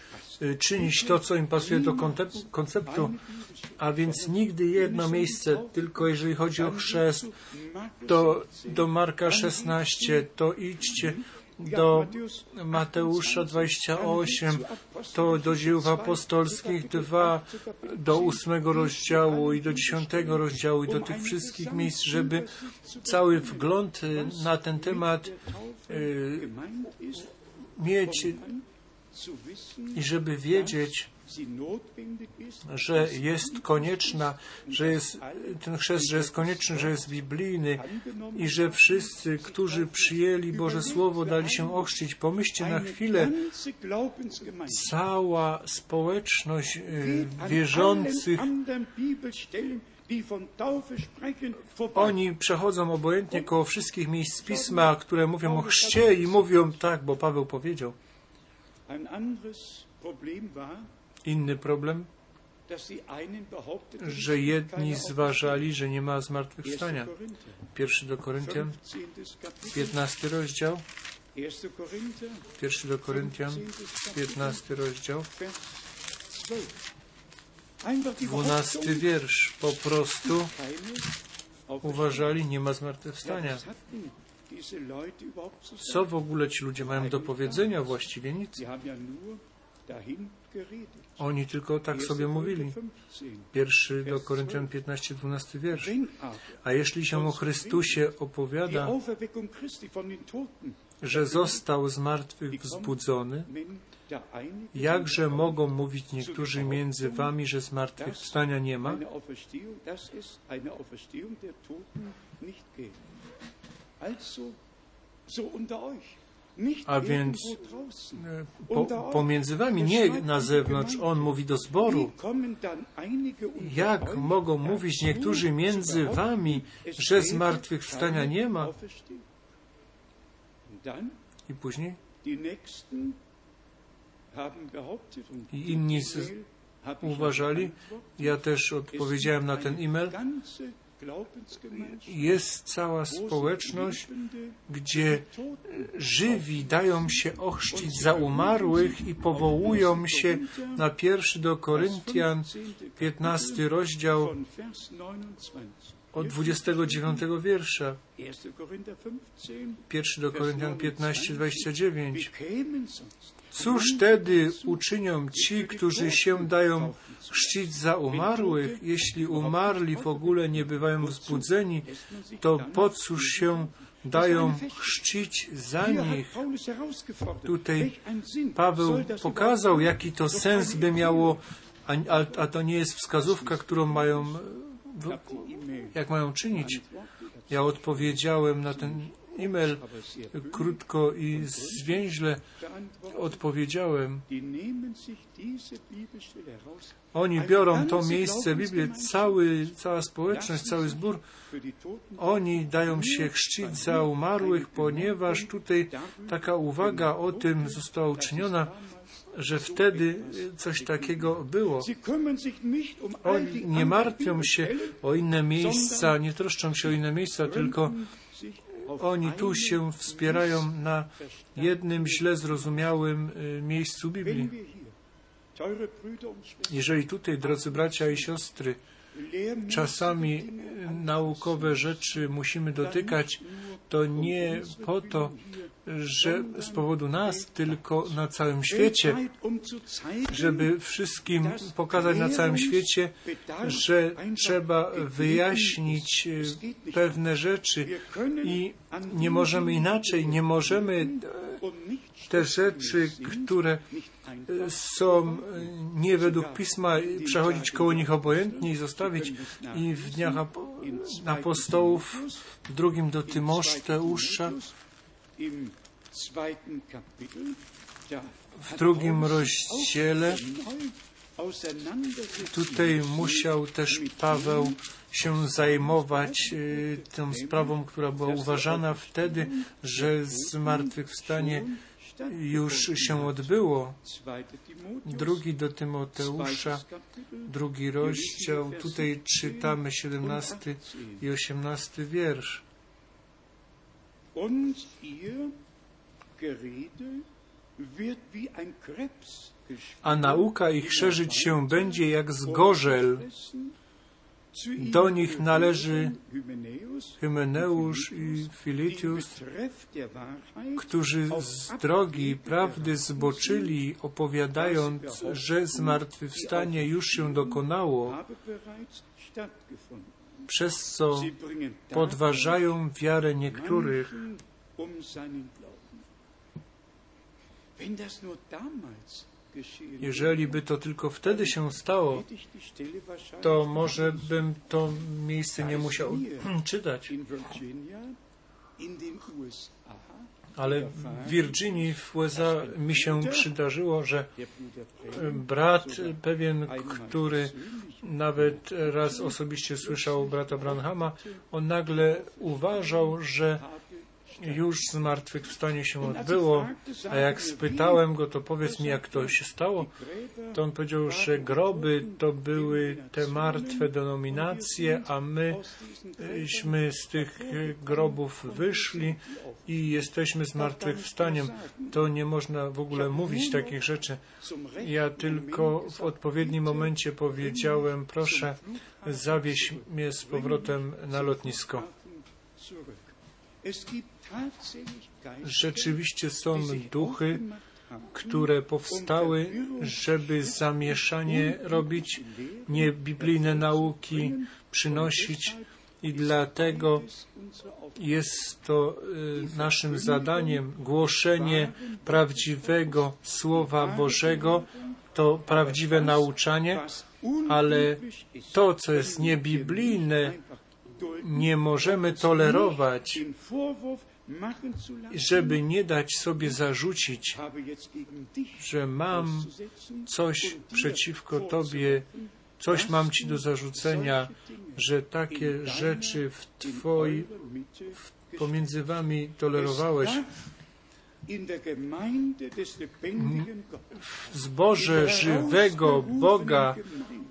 y, czynić to, co im pasuje do konceptu. A więc nigdy jedno miejsce, tylko jeżeli chodzi o chrzest, to do Marka 16, to idźcie do Mateusza 28, to do dzieł apostolskich 2, do 8 rozdziału i do 10 rozdziału i do tych wszystkich miejsc, żeby cały wgląd y, na ten temat y, mieć i żeby wiedzieć, że jest konieczna, że jest ten chrzest, że jest konieczny, że jest biblijny i że wszyscy, którzy przyjęli Boże Słowo, dali się ochrzcić. Pomyślcie na chwilę, cała społeczność y, wierzących, oni przechodzą obojętnie koło wszystkich miejsc Pisma, które mówią o chrzcie i mówią tak, bo Paweł powiedział. Ein anderes Problem war, Inny problem, że jedni zważali, że nie ma zmartwychwstania. 1. Korinther, Pierwszy do Koryntian, 15. Kapitel, 15 rozdział, 1. Korinther, pierwszy do Koryntian, 15 rozdział, Vers 12. Einfach die 12 Behauptung, wiersz. Po prostu uważali, nie ma zmartwychwstania. Co w ogóle ci ludzie mają do powiedzenia? Właściwie nic. Oni tylko tak 1. sobie mówili. Korinther 15. Pierwszy do Koryntian 15, 12 wiersz. A jeśli się o Chrystusie opowiada, że został z martwych wzbudzony, jakże mogą mówić niektórzy między wami, że zmartwychwstania nie ma? A więc draußen. Po, pomiędzy wami, nie na zewnątrz. On mówi do zboru. Jak mogą mówić niektórzy między wami, że zmartwychwstania nie ma? I później I inni uważali, ja też odpowiedziałem na ten e-mail, jest cała społeczność, gdzie żywi dają się ochrzcić za umarłych i powołują się na pierwszy do Koryntian, 15 rozdział, von Vers 29. od 29 wiersza. 1. Korinther 15. 1 do Koryntian 15, 29. Cóż wtedy uczynią ci, którzy się dają chrzcić za umarłych? Jeśli umarli w ogóle nie bywają wzbudzeni, to po cóż się dają chrzcić za nich? Tutaj Paweł pokazał, jaki to sens by miało, a, a, to nie jest wskazówka, którą mają, jak mają czynić. Ja odpowiedziałem na ten e-mail krótko i zwięźle odpowiedziałem. Oni biorą to miejsce Biblię, cały, cała społeczność, cały zbór, oni dają się chrzcić za umarłych, ponieważ tutaj taka uwaga o tym została uczyniona, że wtedy coś takiego było. Oni nie martwią się o inne miejsca, nie troszczą się o inne miejsca, tylko oni tu się wspierają na jednym źle zrozumiałym y, miejscu Biblii. Jeżeli tutaj, drodzy bracia i siostry, czasami y, naukowe rzeczy musimy dotykać, to nie po to, że z powodu nas, tylko na całym świecie, żeby wszystkim pokazać na całym świecie, że trzeba wyjaśnić y, pewne rzeczy i nie możemy inaczej, nie możemy nicht te rzeczy, które einfach są nie według pisma, przechodzić koło nich obojętnie i zostawić. I w dniach apo- apostołów, w drugim do Tymoteusza, im zweiten Kapitel, da w drugim rozdziale, tutaj musiał też Paweł się zajmować y, tą sprawą, która była uważana wtedy, że zmartwychwstanie już się odbyło. Drugi do Tymoteusza, drugi rozdział, tutaj czytamy 17 i 18 wiersz. Und ihr Gerede wird wie ein Krebs A nauka ich szerzyć się będzie jak zgorzel. Do nich należy Hymeneusz i Filitius, którzy z drogi prawdy zboczyli, opowiadając, że zmartwychwstanie już się dokonało, przez co podważają wiarę niektórych. Jeżeli by to tylko wtedy się stało, to może bym to miejsce nie musiał czytać. Ale w Virginii, w USA mi się przydarzyło, że Brehm brat pewien, który nawet raz osobiście słyszał brata Branhama, on nagle uważał, że już zmartwychwstanie się odbyło, a jak spytałem go, to powiedz mi, jak to się stało, to on powiedział, że groby to były te martwe denominacje, a myśmy z tych grobów wyszli i jesteśmy zmartwychwstaniem. To nie można w ogóle mówić takich rzeczy. Ja tylko w odpowiednim momencie powiedziałem, proszę, zawieź mnie z powrotem na lotnisko. Rzeczywiście są duchy, które powstały, żeby zamieszanie robić, niebiblijne nauki przynosić. I dlatego jest to y, naszym zadaniem. Głoszenie prawdziwego Słowa Bożego, to prawdziwe nauczanie, ale to, co jest niebiblijne, nie możemy tolerować, żeby nie dać sobie zarzucić, że mam coś przeciwko Tobie, coś mam Ci do zarzucenia, że takie rzeczy w Twoi, Mitte pomiędzy Wami tolerowałeś. Gottes. W zborze żywego Boga,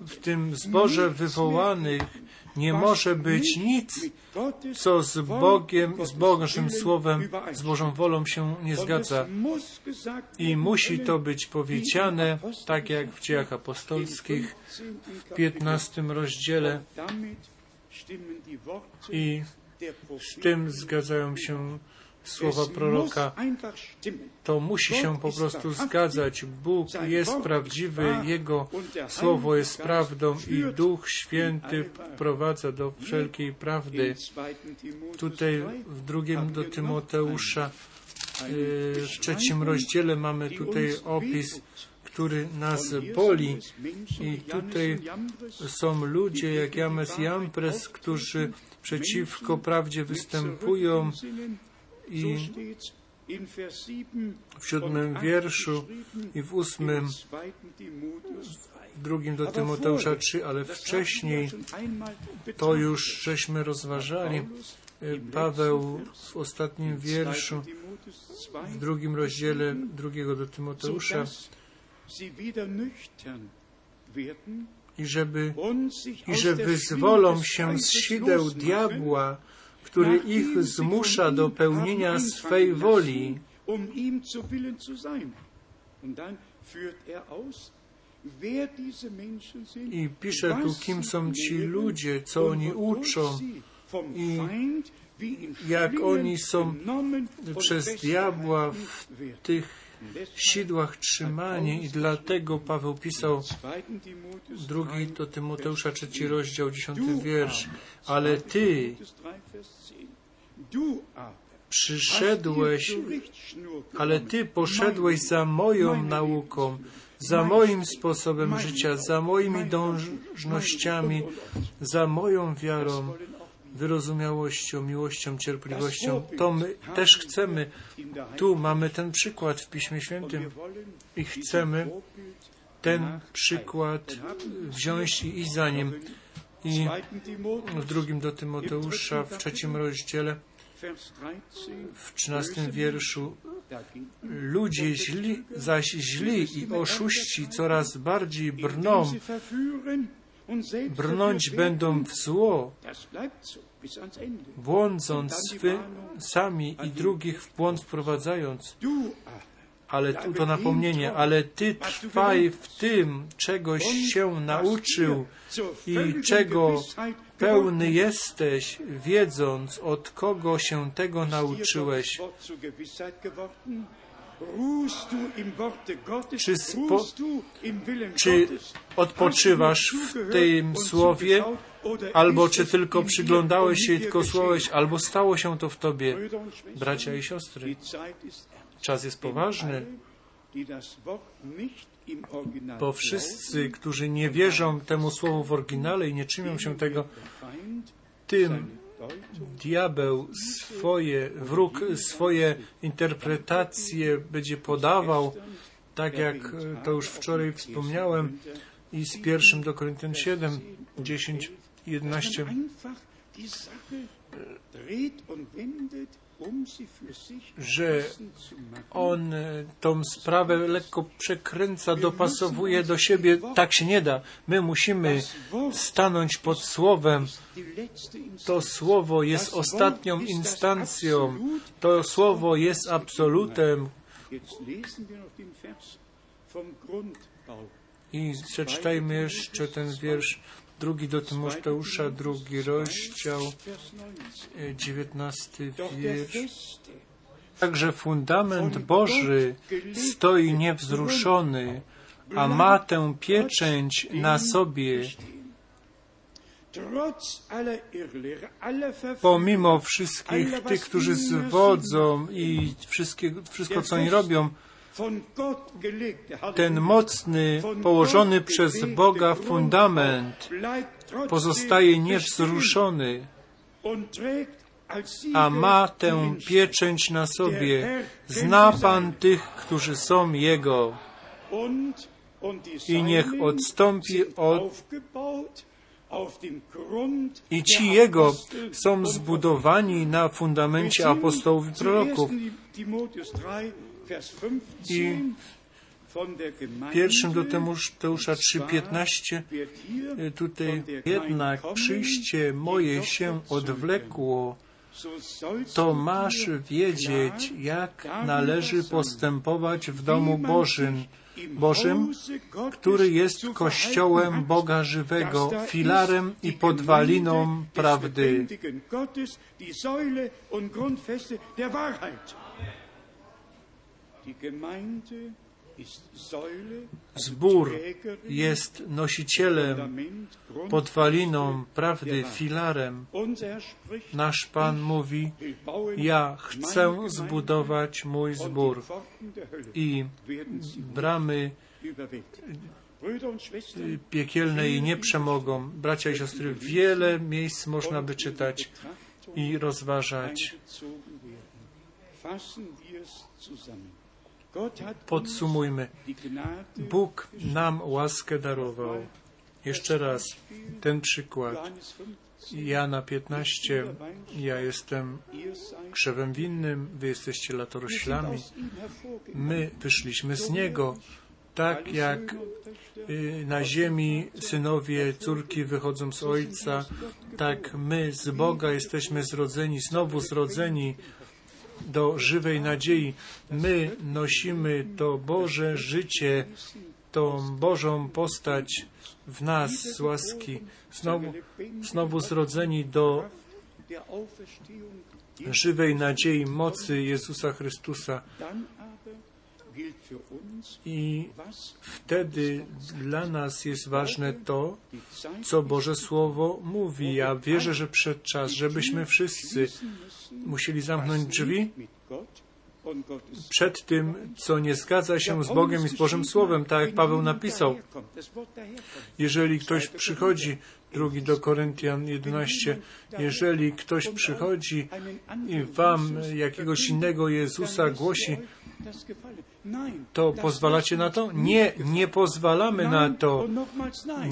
w tym zborze wywołanych, nie może być nic, co z Bogiem, z Bożym Słowem, z. Bożą wolą się nie zgadza. I musi to być powiedziane, tak jak w dziejach apostolskich w 15 rozdziale. I z tym zgadzają się słowa proroka. To musi się po prostu zgadzać. Bóg jest prawdziwy, Jego słowo jest prawdą i Duch Święty wprowadza do wszelkiej prawdy. Im 2. Timotheus Tutaj 3 w drugim do Tymoteusza, y, w trzecim rozdziale mamy tutaj opis, który nas boli. I tutaj są ludzie jak James Jampres, którzy przeciwko prawdzie występują i w siódmym wierszu i w ósmym, w drugim do Tymoteusza 3, ale wcześniej to już żeśmy rozważali. Y, Paweł w ostatnim wierszu, w drugim rozdziale drugiego do Tymoteusza, i żeby i że wyzwolą się z sideł diabła, który ich zmusza do pełnienia swej woli. um er I pisze tu, kim są ci ludzie, co oni uczą, i jak oni są przez diabła w tych sidłach trzymani i dlatego Paweł pisał drugi do Tymoteusza trzeci rozdział, dziesiąty wiersz. Ale ty przyszedłeś, ale ty poszedłeś za moją nauką, za moim sposobem życia, za moimi dążnościami, za moją wiarą, wyrozumiałością, miłością, cierpliwością. To my też chcemy. Tu mamy ten przykład w Piśmie Świętym i chcemy ten przykład wziąć i iść za nim. I w drugim do Tymoteusza, w trzecim rozdziale, w trzynastym wierszu ludzie źli, zaś źli i oszuści coraz bardziej brną, brnąć będą w zło, błądząc swy sami i drugich w błąd wprowadzając. Ale tu to napomnienie, ale Ty trwaj w tym, czegoś się nauczył i czego pełny jesteś, wiedząc, od kogo się tego nauczyłeś. Czy, spo, czy odpoczywasz w tym słowie, albo czy tylko przyglądałeś się i tylko słuchałeś, albo stało się to w Tobie, bracia i siostry. Czas jest poważny, bo wszyscy, którzy nie wierzą temu słowu w oryginale i nie czynią się tego, tym diabeł swoje, wróg swoje interpretacje będzie podawał, tak jak to już wczoraj wspomniałem, i z pierwszym do Koryntian 7, 10, 11 że on tą sprawę lekko przekręca, dopasowuje do siebie. Tak się nie da. My musimy stanąć pod słowem. To słowo jest ostatnią instancją. To słowo jest absolutem. I przeczytajmy jeszcze ten wiersz drugi do Tymoteusza, drugi rozdział, dziewiętnasty wiersz. Także fundament Boży stoi niewzruszony, a ma tę pieczęć na sobie. Pomimo wszystkich tych, którzy zwodzą i wszystko, co oni robią, ten mocny, położony przez Boga fundament pozostaje niewzruszony, a ma tę pieczęć na sobie. Zna Pan tych, którzy są Jego i niech odstąpi od i ci Jego są zbudowani na fundamencie apostołów i proroków. I w pierwszym do Tymoteusza 3,15 tutaj jednak przyjście moje się odwlekło, to masz wiedzieć, jak należy postępować w domu Bożym, Bożym, który jest Kościołem Boga żywego, filarem i podwaliną prawdy. Zbór jest nosicielem, podwaliną prawdy, filarem. Nasz Pan mówi, ja chcę zbudować mój zbór i bramy piekielne jej nie przemogą. Bracia i siostry, wiele miejsc można by czytać i rozważać. Podsumujmy. Bóg nam łaskę darował. Jeszcze raz ten przykład. Jana 15. Ja jestem krzewem winnym, wy jesteście latoroślami. My wyszliśmy z Niego. Tak jak na ziemi synowie, córki wychodzą z Ojca, tak my z Boga jesteśmy zrodzeni, znowu zrodzeni do żywej nadziei. My nosimy to Boże życie, tą Bożą postać w nas z łaski. Znowu, znowu zrodzeni do żywej nadziei mocy Jezusa Chrystusa. I wtedy dla nas jest ważne to, co Boże Słowo mówi. Ja wierzę, że przed czas, żebyśmy wszyscy musieli zamknąć drzwi przed tym, co nie zgadza się z Bogiem i z Bożym Słowem, tak jak Paweł napisał. Jeżeli ktoś przychodzi, drugi do Koryntian 11, jeżeli ktoś przychodzi i wam jakiegoś innego Jezusa głosi, to pozwalacie na to? Nie, nie pozwalamy na to.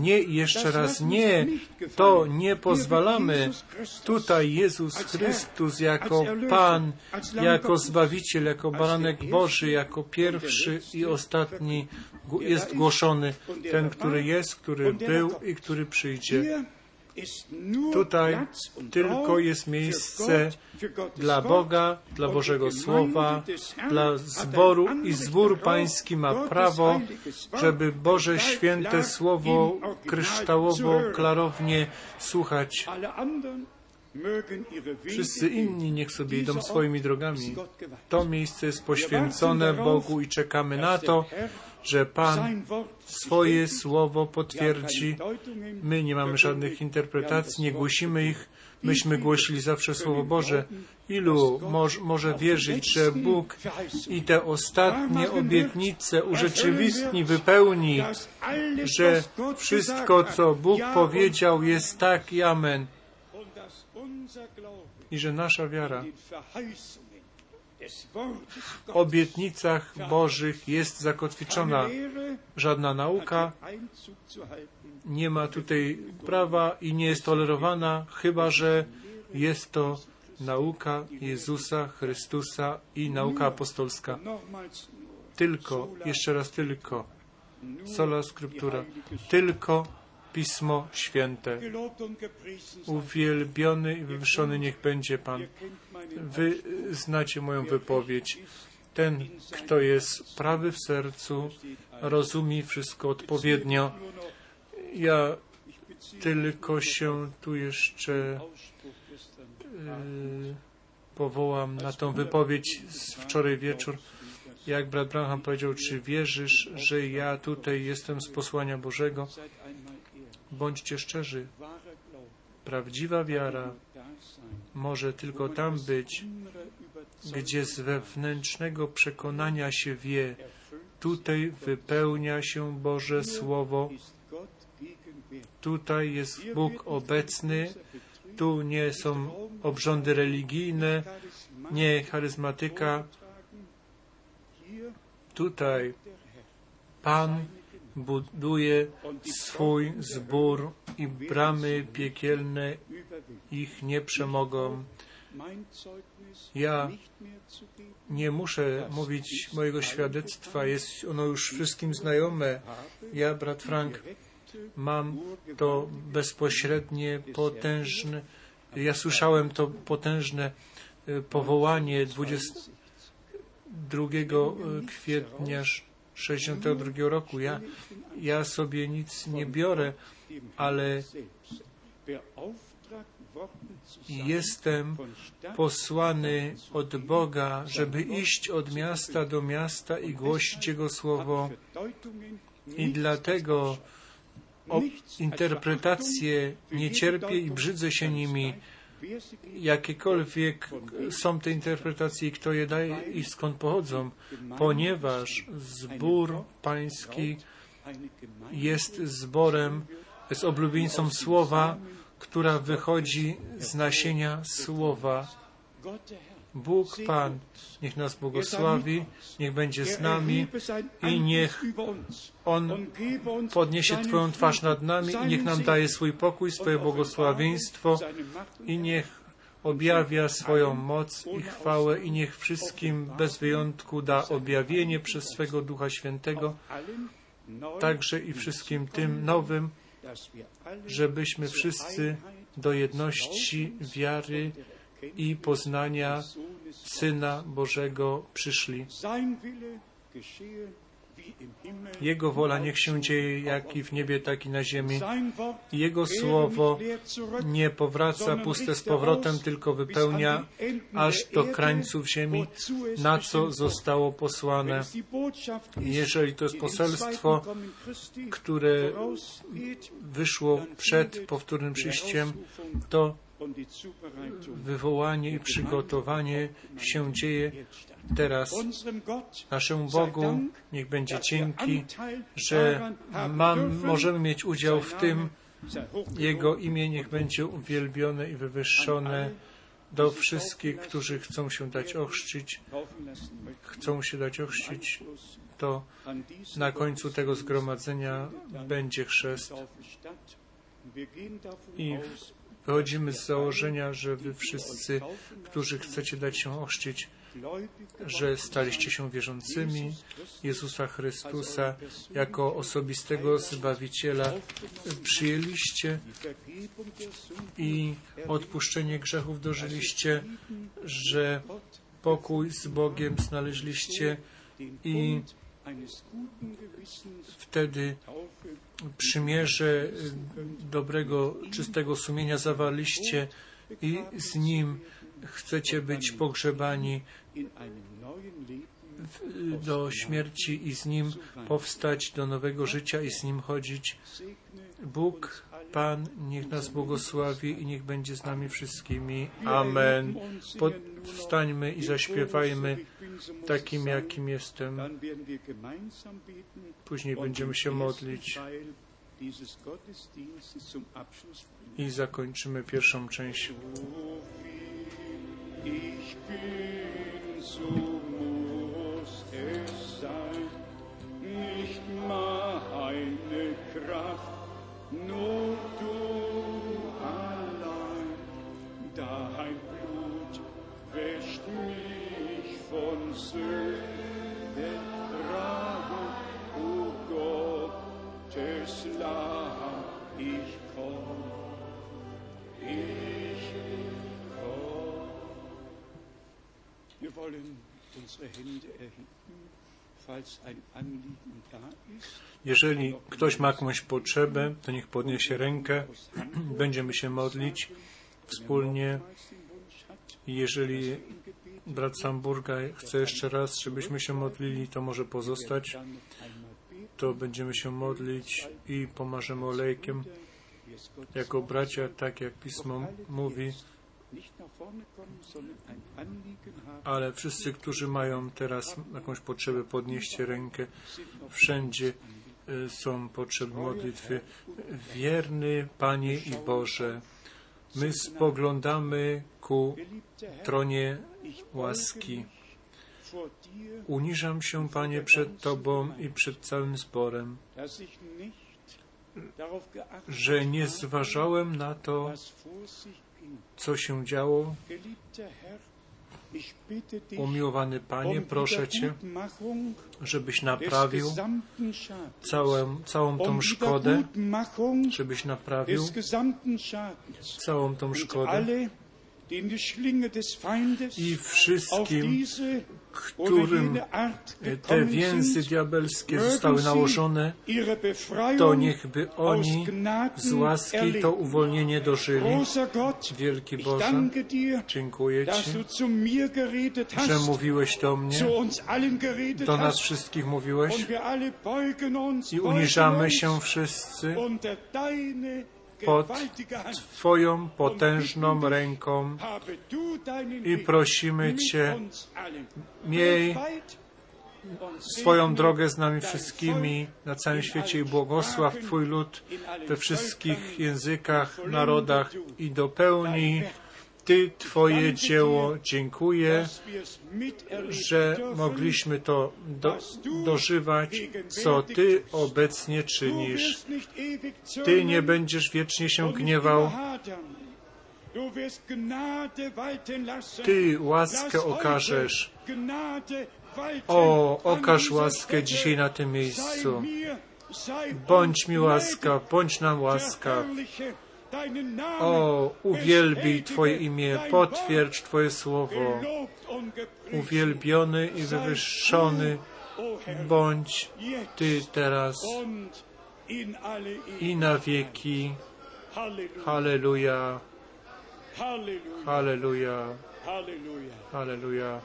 Nie, jeszcze raz nie. To nie pozwalamy. Tutaj Jezus Chrystus jako Pan, jako Zbawiciel, jako Baranek Boży, jako pierwszy i ostatni jest głoszony. Ten, który jest, który był i który przyjdzie. Tutaj tylko jest miejsce dla Boga, dla Bożego Słowa, dla zboru i zbór pański ma prawo, żeby Boże święte Słowo kryształowo, klarownie słuchać. Wszyscy inni niech sobie idą swoimi drogami. To miejsce jest poświęcone Bogu i czekamy na to, że Pan swoje słowo potwierdzi. My nie mamy żadnych interpretacji, nie głosimy ich. Myśmy głosili zawsze Słowo Boże. Ilu moż, może wierzyć, że Bóg i te ostatnie obietnice urzeczywistni, wypełni, że wszystko, co Bóg powiedział, jest tak i amen. I że nasza wiara w obietnicach Bożych jest zakotwiczona. Żadna nauka nie ma tutaj prawa i nie jest tolerowana, chyba że jest to nauka Jezusa Chrystusa i nauka apostolska. Tylko, jeszcze raz tylko, sola scriptura, tylko Pismo Święte. Uwielbiony i wywyższony niech będzie Pan. Wy znacie moją wypowiedź. Ten, kto jest prawy w sercu, rozumie wszystko odpowiednio. Ja tylko się tu jeszcze yy, powołam na tą wypowiedź z wczoraj wieczór. Jak brat Branham powiedział, czy wierzysz, że ja tutaj jestem z posłania Bożego? Bądźcie szczerzy. Prawdziwa wiara może tylko tam być, gdzie z wewnętrznego przekonania się wie, tutaj wypełnia się Boże Słowo, tutaj jest Bóg obecny, tu nie są obrządy religijne, nie charyzmatyka. Tutaj Pan buduje swój zbór i bramy piekielne ich nie przemogą. Ja nie muszę mówić mojego świadectwa, jest ono już wszystkim znajome. Ja, brat Frank, mam to bezpośrednie, potężne Ja słyszałem to potężne e, powołanie 22 e, kwietnia 62 roku. Ja, ja sobie nic nie biorę, ale jestem posłany od Boga, żeby iść od miasta do miasta i głosić Jego słowo. I dlatego interpretacje nie cierpię i brzydzę się nimi. Jakiekolwiek są te interpretacje, kto je daje i skąd pochodzą, ponieważ zbór pański jest zborem, jest oblubieńcą słowa, która wychodzi z nasienia słowa. Bóg Pan, niech nas błogosławi, niech będzie z nami i niech On podniesie Twoją twarz nad nami i niech nam daje swój pokój, swoje błogosławieństwo i niech objawia swoją moc i chwałę i niech wszystkim bez wyjątku da objawienie przez swego Ducha Świętego, także i wszystkim tym nowym, żebyśmy wszyscy do jedności wiary i poznania Syna Bożego przyszli. Jego wola niech się dzieje jak i w niebie, tak i na ziemi. Jego słowo nie powraca puste z powrotem, tylko wypełnia aż do krańców ziemi, na co zostało posłane. Jeżeli to jest poselstwo, które wyszło przed powtórnym przyjściem, to wywołanie i przygotowanie się dzieje teraz. Naszemu Bogu niech będzie dzięki, że mam, możemy mieć udział w tym. Jego imię niech będzie uwielbione i wywyższone do wszystkich, którzy chcą się dać ochrzcić, chcą się dać ochrzcić, to na końcu tego zgromadzenia będzie chrzest. I Wychodzimy z założenia, że wy wszyscy, którzy chcecie dać się ochrzcić, że staliście się wierzącymi Jezusa Chrystusa jako osobistego Zbawiciela, przyjęliście i odpuszczenie grzechów dożyliście, że pokój z Bogiem znaleźliście i wtedy przymierze y, dobrego, czystego sumienia zawarliście i z Nim chcecie być pogrzebani do śmierci i z Nim powstać do nowego życia i z Nim chodzić. Bóg, Pan, niech nas błogosławi i niech będzie z nami wszystkimi. Amen. Powstańmy i zaśpiewajmy takim, jakim jestem. Później będziemy się modlić i zakończymy pierwszą część. Meine Kraft, nur du allein, Jeżeli ktoś ma jakąś potrzebę, to niech podniesie rękę. Będziemy się modlić wspólnie. Jeżeli brat Samburga chce jeszcze raz, żebyśmy się modlili, to może pozostać. To będziemy się modlić i pomarzemy olejkiem jako bracia, tak jak Pismo mówi. Ale wszyscy, którzy mają teraz jakąś potrzebę, podnieście rękę. Wszędzie y, są potrzeby modlitwy. Wierny Panie i Boże, my spoglądamy ku tronie łaski. Uniżam się, Panie, przed Tobą i przed całym zborem, że nie zważałem na to, co się działo. Umiłowany Panie, proszę Cię, żebyś naprawił całą, całą tą szkodę, żebyś naprawił całą tą szkodę i wszystkim, którym te więzy diabelskie zostały nałożone, to niechby oni z łaski to uwolnienie dożyli. Wielki Boże, dziękuję Ci, że mówiłeś do mnie, do nas wszystkich mówiłeś i uniżamy się wszyscy pod. Twoją potężną ręką i prosimy Cię, miej swoją drogę z nami wszystkimi na całym świecie i błogosław Twój lud we wszystkich językach, narodach i Werk. Ty Twoje dzieło. Dziękuję, że mogliśmy to do, dożywać, co Ty obecnie czynisz. Ty nie będziesz wiecznie się gniewał. Ty łaskę okażesz. O, okaż łaskę dzisiaj na tym miejscu. Bądź mi uns łaskaw, bądź nam łaskaw. O, uwielbij Twoje imię, potwierdź Twoje słowo. Uwielbiony i wywyższony bądź Ty teraz i na wieki. Halleluja. Halleluja, Halleluja.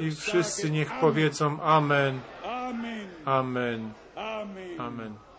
I wszyscy niech powiedzą Amen. Amen, Amen. Amen.